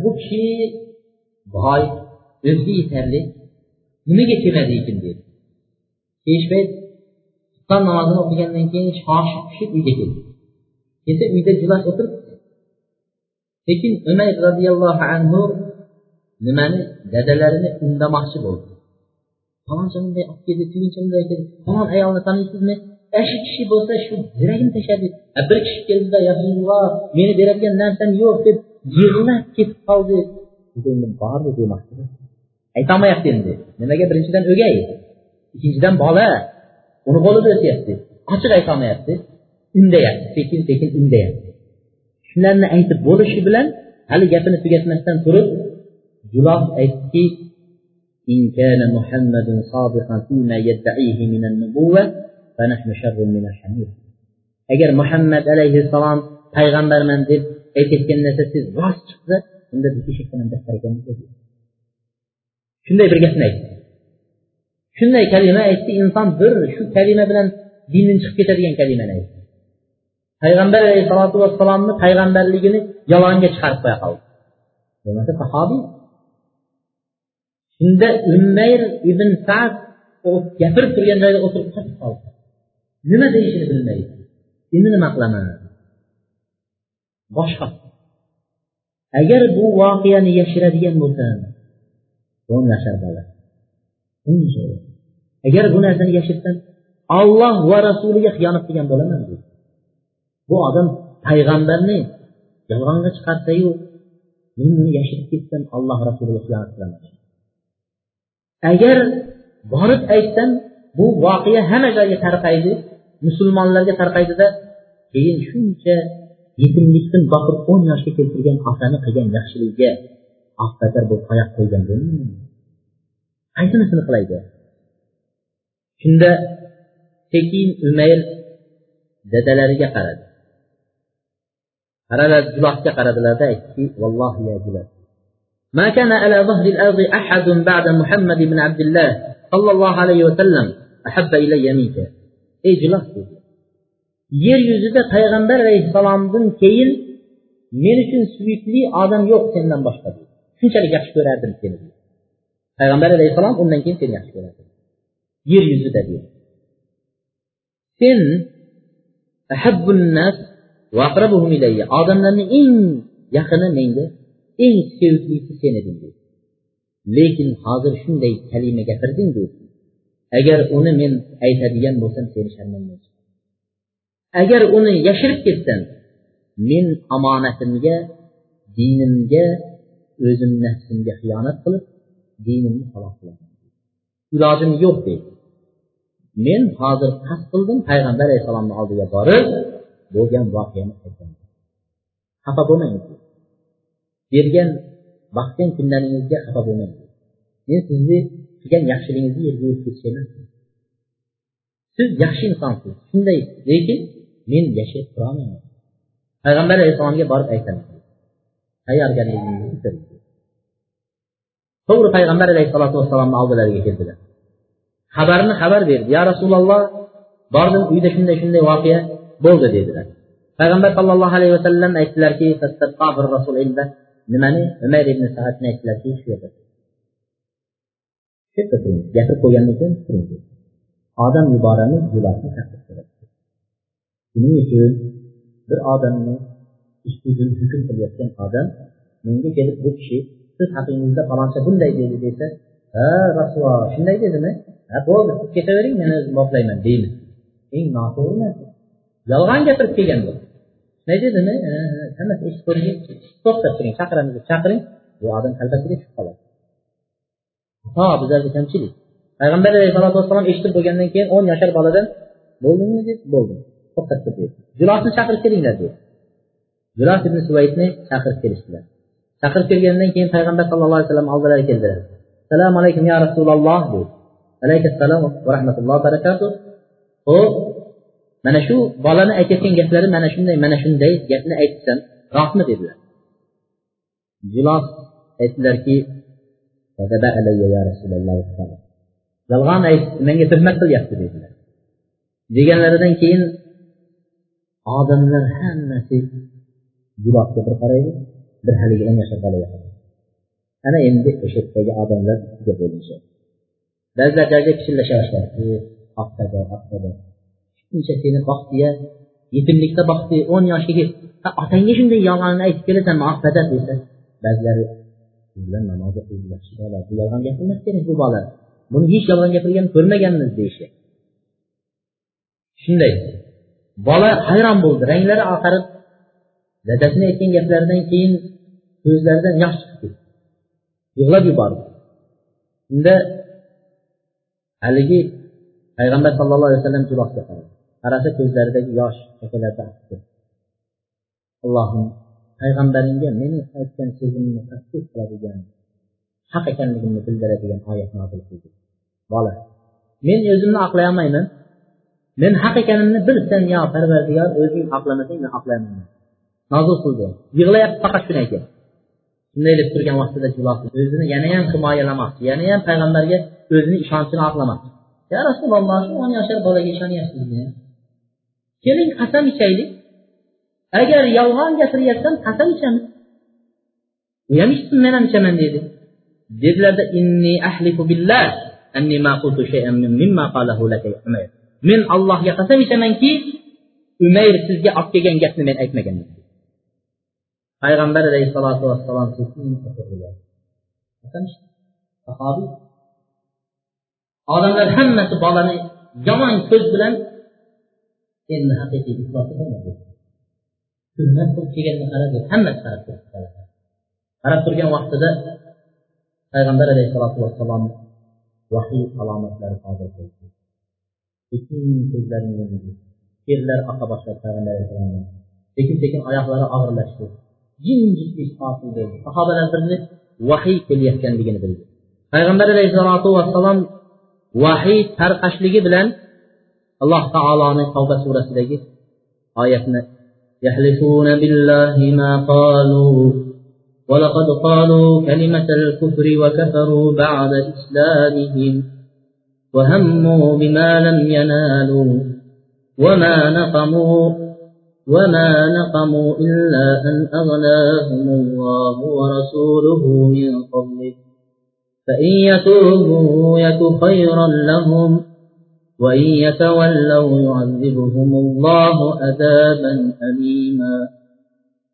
Bu kishi boy o'ziga yetarli. Nimaga keladi ekan dedi. Kechpayt xufton namozini o'qigandan keyin shoshib pishib uyga keldi. Kelsa uyda julas o'tiribdi. Lekin umar roziyallohu anhu nimani dadalarini undamoqchi bo'ldi. Faloncha bunday olib keldi tuguncha bunday keldi. Falon ayolni taniysizmi? Shu kishi bo'lsa shu yuragini tashladi. Bir kishi keldida ya rasululloh meni beradigan narsam yo'q deb yig'lab ketib qoldi. Bormi demoqchi aytolmayapti endi nimaga birinchidan o'gay ikkinchidan bola uni qo'lida o'tyapti ochiq aytolmayapti undayapti sekin sekin undayapti shularni aytib bo'lishi bilan hali gapini tugatmasdan turib juloh aytdiki إن كان محمد صادقا فيما يدعيه من النبوة فنحن شر من الحمير agar muhammad alayhissalom payg'ambarman deb aytayotgan narsa siz rost chiqsa unda biz eshakdan ham battar ekanmiz shunday bir gapni aytdi shunday kalima aytdi inson bir shu kalima bilan dindan chiqib ketadigan kalimani aytdi payg'ambar alayhissalotu vassalomni payg'ambarligini yolg'onga chiqarib qo'ya qoldi. Bo'lmasa sahobiy. Shunda umayr ibn sad gapirib turgan joyda o'tirib qotib qoldi. Nima deyishini bilmaydi. Endi nima qilaman boshqa agar bu voqeani yashiradigan bo'lsam o'n yashar bola agar bu narsani yashirsam olloh va rasuliga xiyonat qilgan bo'laman deydi bu odam payg'ambarni yolg'onga chiqarsayu men buni yashirib ketsam alloh rasuliga xiyonat qilaman agar borib aytsam bu voqea hamma joyga tarqaydi musulmonlarga tarqaydida keyin shuncha yetimlikdan boqib o'n yoshga keltirgan otani qilgan yaxshiligiga aftatar bo'lib oyoq qo'ygan qaysinisini qilaydi shunda sekin umayr dadalariga qaradi qaradilar julohga qaradilarda aytdiki vallohi ya julah ما كان على ظهر الأرض أحد بعد محمد بن عبد الله صلى الله عليه وسلم أحب إلي منك ey juloh dedi yer yuzida payg'ambar alayhissalomdan keyin men uchun suyukli odam yo'q sendan boshqa dedi shunchalik yaxshi ko'rardim seni dedi payg'ambar alayhissalom undan keyin seni yaxshi ko'rardi yer yuzida dedi sen odamlarni eng yaqini menga eng seviklisi sen eding dedi lekin hozir shunday kalima gapirding dedi agar uni men aytadigan bo'lsam seni sharmanda agar uni yashirib ketsam men omonatimga dinimga o'zim nafsimga xiyonat qilib dinimni halok qilaman ilojim yo'q deydi men hozir qasd qildim payg'ambar alayhissalomni oldiga borib bo'lgan voqeani aytaman xafa bo'lmang bergan baxtgan kunlaringizga xafa bo'lmang men sizni qilgan yaxshiligingizni yerga yo'yib ketish emas siz yaxshi insonsiz shunday lekin men yashab turolmayman. Payg'ambar alayhissalomga borib aytaman. Tayyorgarligingizni to'g'ri payg'ambar alayhissalotu vassalomni oldilariga keldilar. Xabarni xabar berdi. Ya rasululloh bordim uyda shunday shunday voqea bo'ldi dedilar. Payg'ambar sallallohu alayhi vasallam aytdilarki nimani? Umar ibn saadni aytdilarki shu yerda shu yerda turing. Gapirib qo'ygandan keyin turing odam yuboramiz bularni shuning uchun bir odamni ustidan hukm qilayotgan odam menga kelib bu kishi siz haqingizda faloncha bunday dedi desa ha rasvo shunday dedimi? Ha bo'ldi siz ketavering men o'zim boplayman deymiz eng noto'g'ri narsa. Yolg'on gapirib kelgan bu. Shunday dedimi? Hammasi eshitib ko'ring to'xtab turing chaqiramiz deb chaqiring. Bu odam albatta tushib qoladi. To bizlarda kamchilik payg'ambar alayhisalotu vassalom eshitib bo'lgandan keyin o'n yashar boladan bo'ldingmi deb bo'ldim to'xtab tur dedi julosni chaqirib kelinglar dedi. Julos ibn suvaydni chaqirib kelishdilar. Chaqirib kelgandan keyin payg'ambar sallallohu alayhi vasallam oldilariga keldilar assalomu alaykum ya rasululloh dedi. Alayhissalom va rahmatullohi barakatuh. Ho'p mana shu bolani aytayotgan gaplari mana shunday mana shunday gapni aytibsan rostmi dedilar. Jilos aytdilarki yolg'on aytdi menga tuhmat qilyapti dedilar. Deganlaridan keyin odamlar hammasi jilosga bir qaraydi. Bir haligidan yashab yashar ana endi o'sha yerdagi odamlar ikkiga bo'linishadi ba'zilar joyga pichillasha boshladi haftada e, haftada shuncha seni boqdiya yetimlikda boqdi o'n yoshga kelib otangga shunday yolg'onni aytib kelasanmi ofada desa ba'zilari bilan namoz o'qiydilar bu yolg'on gapirmas kerak bu bola buni hech yolg'on gapirganini ko'rmaganmiz deyishyapti shunday. Bola hayron bo'ldi. Ranglari oqarib dadasini aytgan gaplaridan keyin ko'zlaridan yosh chiqib ketdi yig'lab yubordi. Unda haligi payg'ambar sallallohu alayhi vasallam jilosga qaradi. Qarasa ko'zlaridagi yosh akalarda allohim payg'ambaringga mening aytgan so'zimni tasdiq qiladigan haq ekanligimni bildiradigan oyat nozil qildi. Bola men o'zimni oqlay olmayman men haq ekanimni bilsan yo parvardigor o'zing oqlamasang men oqlayman nozil qildi. Yig'layapti faqat shuni aytyapti shunday deb turgan vaqtida o'zini yanayam himoyalamoqchi yanayam payg'ambarga o'zini ishonchini oqlamoqchi. Ya rasululloh shu o'n yoshli bolaga ishonyapsizmi keling qasam ichaylik. Agar yolg'on gapiryapsan qasam ichamiz u ham ichsin men ham ichaman dedi. Dedilarda inni ahlifu billah anni ma qultu shay'an mimma qalahu laka umayr. Men allohga qasam ichamanki umayr sizga olib kelgan gapni men aytmaganman payg'ambar alayhissalotu vassalom sahobiy? Odamlar hammasi bolani yomon ko'z bilan endi haqiqiy iflosi bo'lmadi. Hurmat qilib kelganda qarab hammasi qarab turibdi qarab turgan vaqtida payg'ambar alayhissalotu vassalom vahiy alomatlari hozir bo'ldi. Sekin ko'zlarini yumdi. Terlar oqa boshladi payg'ambar alayhissalomdan sekin sekin oyoqlari og'irlashdi. Jimjitlik hosil bo'ldi sahobalar birini vahiy kelayotganligini bildi payg'ambar alayhissalotu vassalom vahiy tarqashligi bilan alloh taoloni tavba surasidagi oyatni يحلفون بالله ما قالوا ولقد قالوا كلمة الكفر وكفروا بعد إسلامهم وهموا بما لم ينالوا وما نقموا وما نقموا إلا أن أغناهم الله ورسوله من قبله فإن يتوبوا يك خيرا لهم وإن يتولوا يعذبهم الله عذابا أليما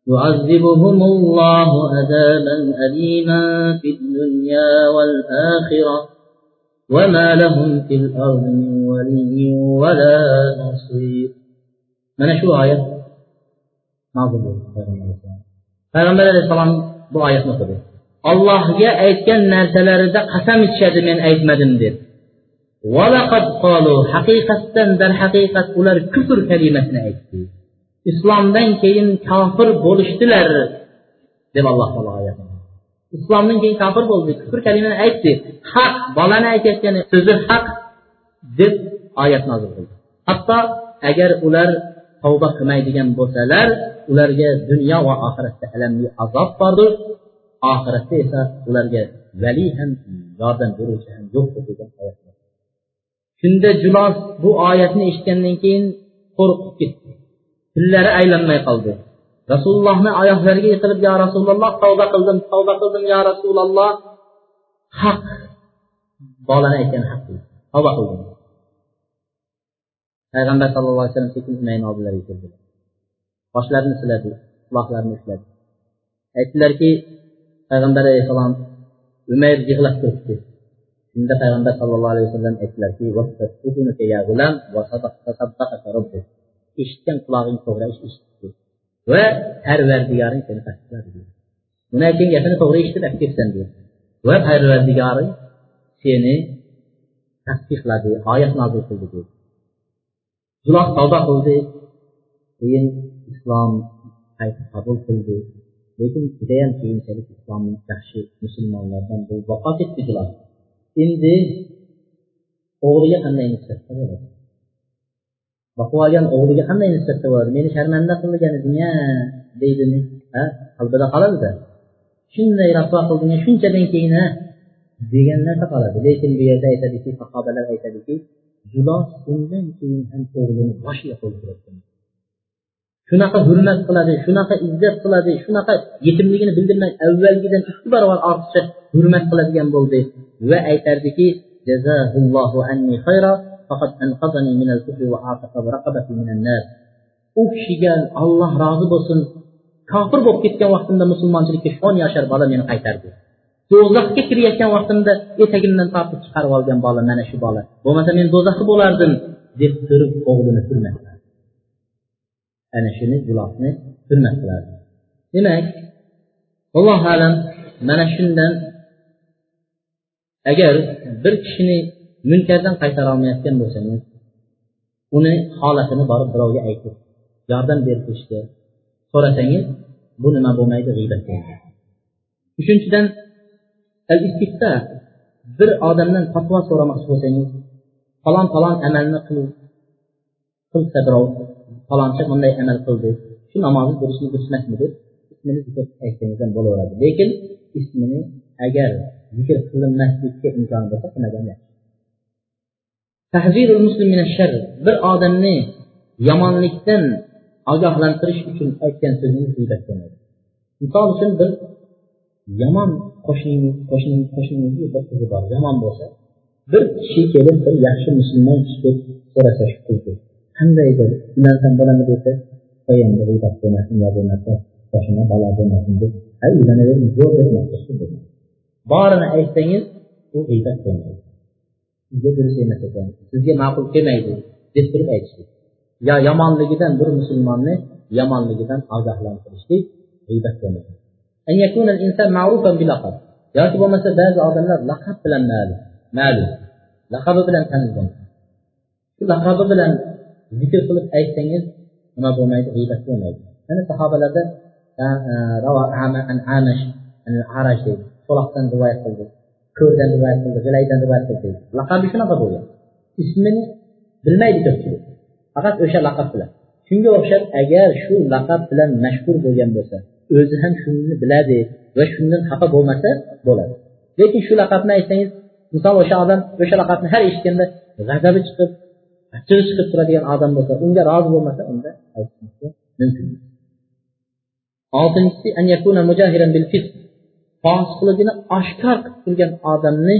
يعذبهم الله عذابا أليما في الدنيا والآخرة وما لهم في الأرض من ولي ولا نصير من شو آية؟ nozil bo'ldi payg'ambar alayhissalom. Payg'ambar alayhissalom bu oyatni o'qidi. Ollohga aytgan narsalarida qasam ichishadi men aytmadim deb. Haqiqatdan darhaqiqat ular kufr kalimasini aytdi. Islomdan keyin kofir bo'lishdilar deb alloh taolo oyat islomdan keyin kofir bo'ldi kufr kalimani aytdi. Haq bolani aytayotgan so'zi haq deb oyat nozil qildi hatto agar ular tavba qilmaydigan bo'lsalar ularga dunyo va oxiratda alamli azob bordir. Oxiratda esa ularga vali ham yordam beruvchi ham yo'qdir degan oyat shunda julos bu oyatni eshitgandan keyin qo'rqib ketdi. Tillari aylanmay qoldi. Rasulullohni oyoqlariga yiqilib yo rasululloh tavba qildim tavba qildim yo rasululloh. Haq bolani aytgan haq. Tavba qildim. Payg'ambar sallallohu alayhi vasallam sekin umayni oldilariga keldilar boshlarini siladi quloqlarini ushladi aytdilarki payg'ambar alayhissalom umayr yig'lab turibdi shunda payg'ambar sallallohu alayhi vasallam aytdilarki eshitgan qulog'ing to'g'ri ish eshitdi va parvardigoring seni tasdiqladi uni aytgan gapini to'g'ri eshitib olib kelibsan deydi va parvardigoring seni tasdiqladi oyat nozil qildi deydi juloh tavba qildi. Keyin islom qabul qildi. Lekin judayam keyinchalik islomni yaxshi musulmonlardan bo'lib vafot etdi juloh endi o'g'liga qanday nisbatda bo'ladi boqib olgan o'g'liga qanday nisbatda bo'ladi meni sharmanda qilgan edingya deydimi? Ha? Qalbida qoladida shunday rasvo qilding shunchadan keyin degan narsa qoladi. Lekin bu yerda aytadiki sahobalar aytadiki gilos bundan keyin ham o'g'lini boshiga qo'yib turadi shunaqa hurmat qiladi shunaqa izzat qiladi shunaqa yetimligini bildirmay avvalgidan ikki barobar ortiqcha hurmat qiladigan bo'ldi. Va aytardiki u kishiga olloh rozi bo'lsin kofir bo'lib ketgan vaqtimda musulmonchilikka shon yashar bola meni qaytardi. Do'zaxga kirayotgan vaqtimda etagimdan tortib chiqarib olgan bola mana shu bola bo'lmasa men do'zaxi bo'lardim deb turib o'g'lini hurmat qiladi. Ana shuni gulohni hurmat qiladi. Demak allohu alam mana shundan agar bir kishini munkardan qaytara olmayotgan bo'lsangiz uni holatini borib birovga aytib yordam berishga so'rasangiz bu nima bo'lmaydi g'iybat uchinchidan bir odamdan fatvo so'ramoqchi bo'lsangiz falon falon amalni qilsa birov faloncha bunday amal qildi shu namozni durustmi durust emasmi deb ismini zikr aytsangiz ham bo'laveradi. Lekin ismini agar zikr qilinmaslikka imkon bo'lsa qilmagan yaxshi. Bir odamni yomonlikdan ogohlantirish uchun aytgan so'zingiz g'iybat bo'ladi misol uchun bir yomon qo'shningiz qo'shningiz qo'shningizni bir qizi bor yomon bo'lsa bir kishi kelib bir yaxshi musulmon kishi so'rasa shu qizni qandaydir ulardan bo'ladimi desa endi g'iybat bo'lmasin yo bo'lmasa boshima balo bo'lmasin deb uylanavermiz yo'q deb. Borini aytsangiz u g'iybat bo'lmaydi. Sizga durust emas ekan sizga ma'qul kelmaydi deb turib aytishlik. Yo yomonligidan bir musulmonni yomonligidan ogohlantirishlik g'iybat bo'lmaydi. أن يكون الإنسان معروفا بلقب. يجب أن يكون بعض الأدلة لقب بلا مال. مال. لقب بلا تنزل كل لقب بلا ذكر قلت أي سنين وما بما يتغيب أكون أنا صحابة لدى آه، روى عام عن عامش عن العرج. صلاح تنزل ويقل كورد تنزل ويقل غلاي تنزل ويقل لقب شنو قبولي اسمني بالمال تفكير فقط أشياء لقب بلا. شنو أشياء أجار شو لقب بلا مشكور بلا مشكور o'zi ham shuni biladi va shundan xafa bo'lmasa bo'ladi. Lekin shu laqabni aytsangiz misol o'sha odam o'sha laqabni har eshitganda g'azabi chiqib achchig'i chiqib turadigan odam bo'lsa unga rozi bo'lmasa unda mumkin. Oltinchisi fosiqligini oshkor qilib turgan odamni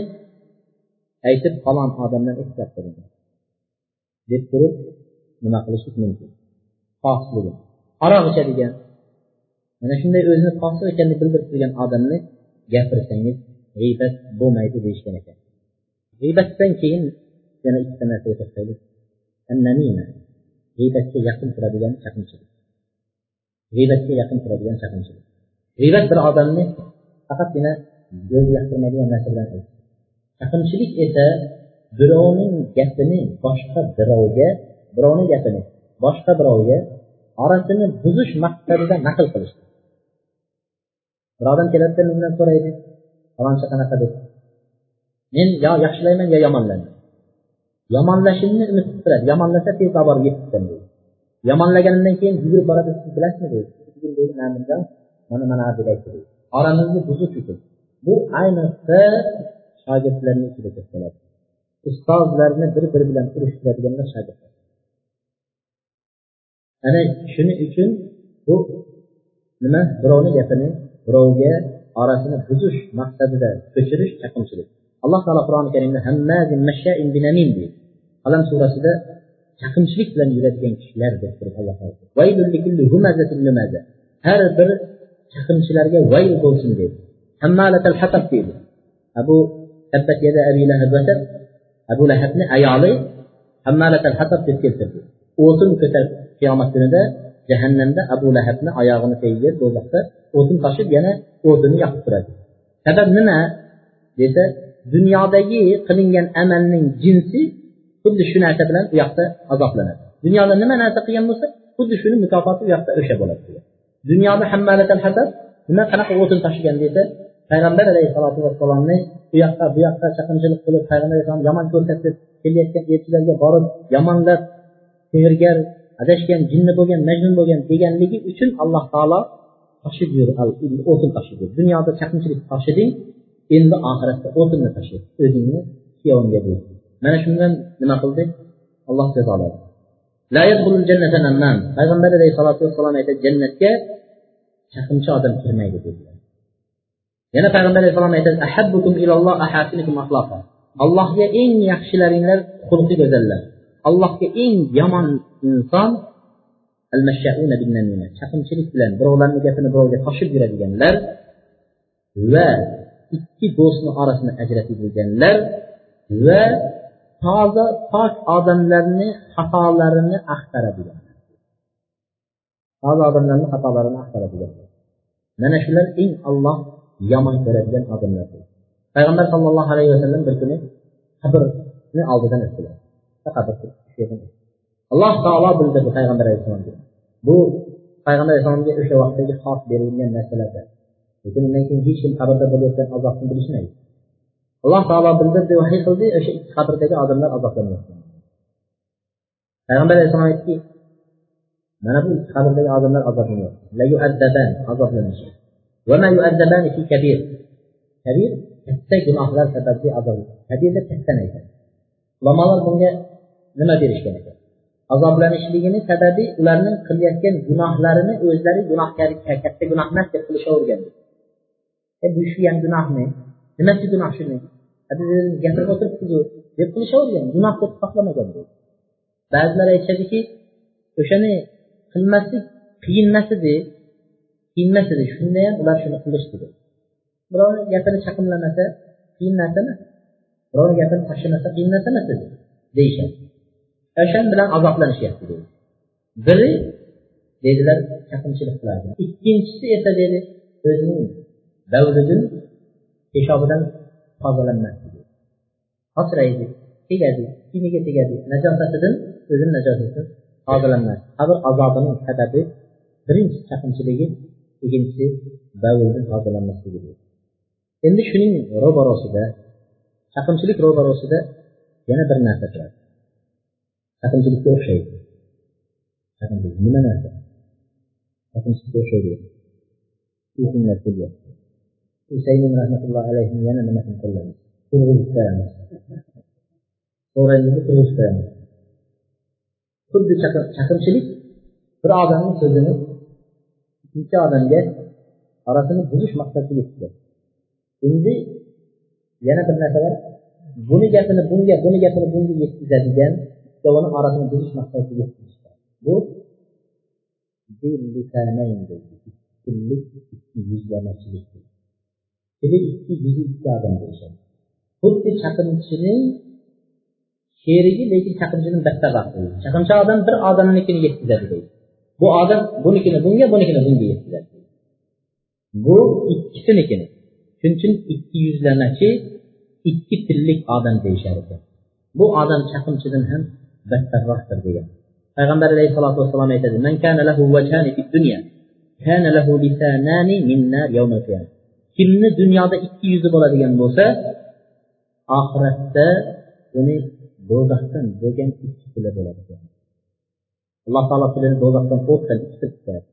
aytib falon odamdan ehtiyot qiling deb turib nima qilishlik mumkin? Fosiqligi aroq ichadigan mana shunday o'zini fosiq ekanini bildirib turgan odamni gapirsangiz g'iybat bo'lmaydi deyishgan ekan. G'iybatdan keyin yana ikkita narsaga to'xtaylik. G'iybatga yaqin turadigan chaqimchilik. G'iybatga yaqin turadigan chaqimchilik. G'iybat bir odamni faqatgina o'zi yoqtirmaydigan narsa bilan chaqimchilik esa birovning gapini boshqa birovga birovni gapini boshqa birovga orasini buzish maqsadida naql qilish bir odam keladida mendan so'raydi. Falonchi qanaqa deb. Men yo yaxshilayman yo yomonlayman. Yomonlashimni umid qilib turadi. Yomonlasa tez borib yetib deydi. Yomonlaganimdan keyin yugurib boradi. Siz bilasizmi deydi. Mana mana deb aytdi deydi. Oramizni buzish uchun bu ayniqsa shogirdlarni ichida ko'p ustozlarni bir biri bilan urushtiradiganlar shogirdlar. Ana shuning uchun bu nima? Birovni gapini birovga orasini buzish maqsadida ko'chirish chaqimchilik. Alloh taolo qur'oni karimda qalam surasida chaqimchilik bilan yuradigan kishilar deb turib alloh taolo. Har bir chaqimchilarga vayl bo'lsin dedi deydi. Abu tabbat yada abi lahab abu lahabni ayoli hammalatal hatab deb keltirdi. O'tin ko'tarib qiyomat kunida jahannamda abu lahabni oyog'ini tagiga do'zaxda o'tin toshib yana o'tini yoqib turadi. Sabab nima? Desa dunyodagi qilingan amalning jinsi xuddi shu narsa bilan u yoqda azoblanadi. Dunyoda nima narsa qilgan bo'lsa xuddi shuni mukofoti u yoqda o'sha bo'ladi dunyoda hammalatal hatab nima qanaqa o'tin tashigan desa payg'ambar alayhissalotu vassalomni u yoqqa bu yoqqa chaqimchilik qilib payg'ambar alayhissalom yomon ko'rsatib kelayotgan elchilarga borib yomonlab sehrgar adashgan jinni bo'lgan majnun bo'lgan deganligi uchun alloh taolo toshib yur o'tin toshib yur dunyoda chaqimchilik toshiding endi oxiratda o'tinni tasha o'zingni kuyovingga ber mana shundan nima qildi? Alloh jazoladi. Payg'ambar alayhisalotu vassalom aytadi jannatga chaqimchi odam kirmaydi dedilar. Yana payg'ambar alayhissalom aytadi allohga eng yaxshilaringlar xulqi go'zallar. Allohga eng yomon inson chaqimchilik bilan birovlarni gapini birovga toshib yuradiganlar va ikki do'stni orasini ajratib yurganlar va toza pok odamlarni xatolarini axtaradigan. Toza odamlarni xatolarini axtaradigan. Mana shular eng olloh yomon ko'radigan odamlar. Payg'ambar sallallohu alayhi vasallam bir kuni qabrni oldidan o'tdilar. Alloh taolo bildirdi payg'ambar alayhissalomga. Bu payg'ambar alayhissalomga o'sha vaqtdagi xos berilgan narsalarda lekin undan keyin hech kim qabrda bo'layotgan azobni bilishmaydi. Alloh taolo bildirdi vahiy qildi o'sha ikki qabrdagi odamlar azoblanyapti payg'ambar alayhissalom aytdiki mana bu ikki qabrdagi odamlar azoblanyapti kabir. Katta gunohlar sababli azob kabirda kattani aytadi ulamolar bunga nima berishgan ekan? Azoblanishligini sababi ularning qilayotgan gunohlarini o'zlari gunohkor e, katta gunoh emas deb qilishavergan. E, bu shu ham gunohmi? Nimasi gunoh shuni? Gapirib o'tiribdiku deb qilishavergan. Gunoh deb hisoblamagan ba'zilar aytishadiki o'shani qilmaslik qiyin emas edi qiyin emas edi shunda ham ular shuni qilishdi. Birovni gapini chaqimlamasa qiyin narsa emas. Birovni gapini tashlamasa qiyin narsa emas edi deyishadi. O'shan bilan azoblanishyapti deydi biri dedilar chaqimchilik qiladi. Ikkinchisi esa dedi o'zining davridan peshobidan tozalanmasdi xotiraydi tegadi kiyimiga tegadi najosatidan o'zini najosatidan tozalanmas qabr azobining sababi birinchi chaqimchiligi ikkinchisi bavldan tozalanmasligi endi shuning ro'barosida chaqimchilik ro'barosida yana bir narsa turadi. Chaqimchilikka o'xshaydi nima narsa chaqimchilikka o'xshaydi esimlar kelyapti husaynin rahmatullohi alayhi yana nimasini qo'lladi turg'izib qo'yamiz to'g'rangizni turg'izib qo'yamiz xuddi chaqimchilik bir odamni so'zini ikkinchi odamga orasini buzish maqsadida yetgan endi yana bir narsa bor buni gapini bunga buni gapini bunga yetkazadigan ikkovini orasini buzish maqsadida yetkazishgan bu yuzlamachilik tili ikki yuzi ikki odam bo'lishadi. Xuddi chaqimchining sherigi lekin chaqimchidan battarroq deydi chaqimchi odam bir odamnikini yetkazadi deydi. Bu odam bunikini bunga bunikini bunga yetkazadi bu ikkisinikini shuning uchun ikki yuzlamachi ikki tillik odam deyishar ekan bu odam chaqimchidan ham battarroqdir degan payg'ambar alayhissalotu vassalom aytadi man kana lahu wajhani fid dunya kana lahu lisanani min nar yawmal qiyamah kimni dunyoda ikki yuzi bo'ladigan bo'lsa oxiratda uni do'zaxdan bo'lgan ikki tili bo'ladi alloh taolo tilini do'zaxdan o'tdan ikkita tutadi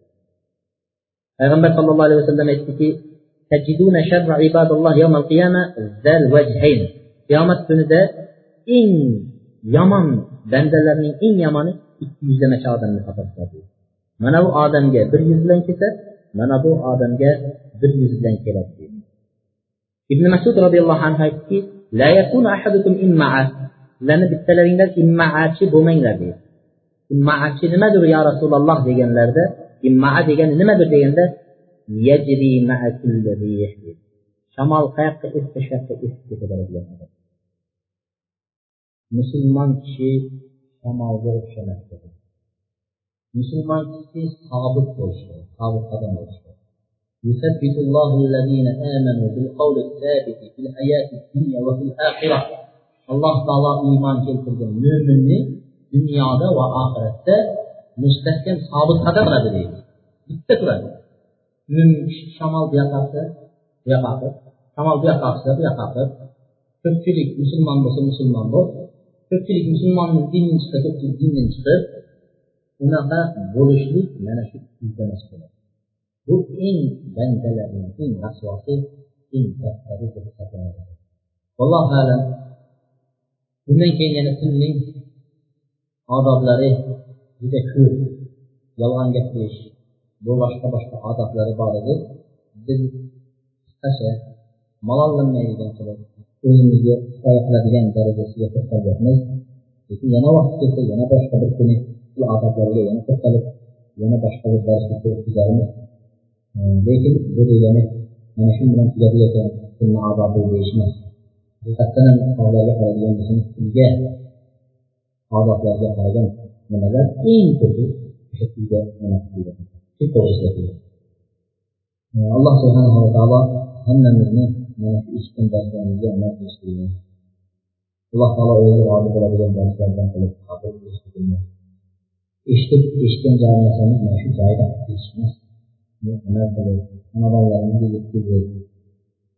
payg'ambar sallallohu alayhi vasallam aytdiki qiyomat kunida eng yomon bandalarning eng yomoni ikki yuzlamachi odamni topasiz mana bu odamga bir yuz bilan kelsa mana bu odamga bir yuz bilan keladi deydi. Ibn masud roziyallohu anhu aytdiki sizlarni bittalaringlar immaachi bo'lmanglar deydi. Immaachi nimadir yo rasululloh deganlarida immaa degani nimadir deganda shamol qayoqqa essa shu yoqqa esib ketaveradigan musulmon kishi shamolga o'xshamas musulmon kishi sobit bo'lishi kerak sobit odam bo'lishi kerak يثبت الله الذين آمنوا بالقول الثابت في الحياة الدنيا وفي الآخرة الله تعالى إيمان keltirgan mo'minni dunyoda va oxiratda mustahkam sobit qadam qiladi deydi bitta turadi shamol bu yoqqa qilsa bu yoqqa qilib shamol bu yoqqa qilsa bu yoqqa qilib ko'pchilik musulmon bo'lsa musulmon bo'l ko'pchilik musulmonni dindan chiqib ko'pchilik dindan chiqib unaqa bo'lishlik mana shu iltimos bo'ladi. Bu eng bandalarning eng rasvosi eng kattari deb hisoblanadi. Allohu alam. Bundan keyin yana tilning odoblari juda ko'p. Yolg'on gapirish bu boshqa boshqa odoblari bor edi. Biz qisqacha malollanmaydigan qilib o'zimizga kifoya darajasiga to'xtalyapmiz lekin yana vaqt kelsa yana boshqa bir kuni shu odoblarga yana to'xtalib yana boshqa bir darslikka o'tkazarmiz lekin bu degani mana shu bilan tugadi ekan kunni odobi deyish emas. Haqiqatdan ham a'zoga qaraydigan bo'lsangiz tilga odoblarga qaragan nimalar eng ko'pi o'sha tilga alloh subhanava taolo hammamizni mana shu eshitgan darslarimizga amal qilishligini alloh taolo o'zi rozi bo'ladigan darslardan qilib qabul qilishligini eshitib eshitgan narsamiz mana shu joyida yetishmas amal qilib xonadonlarimizga yetkazib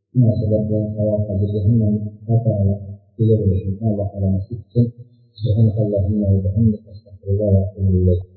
shu narsalar bilan savob ajrga hammamiz ega bo'lishimizni alloh taolo nasib qilsin سبحانك اللهم وبحمدك استغفر الله واتوب اليك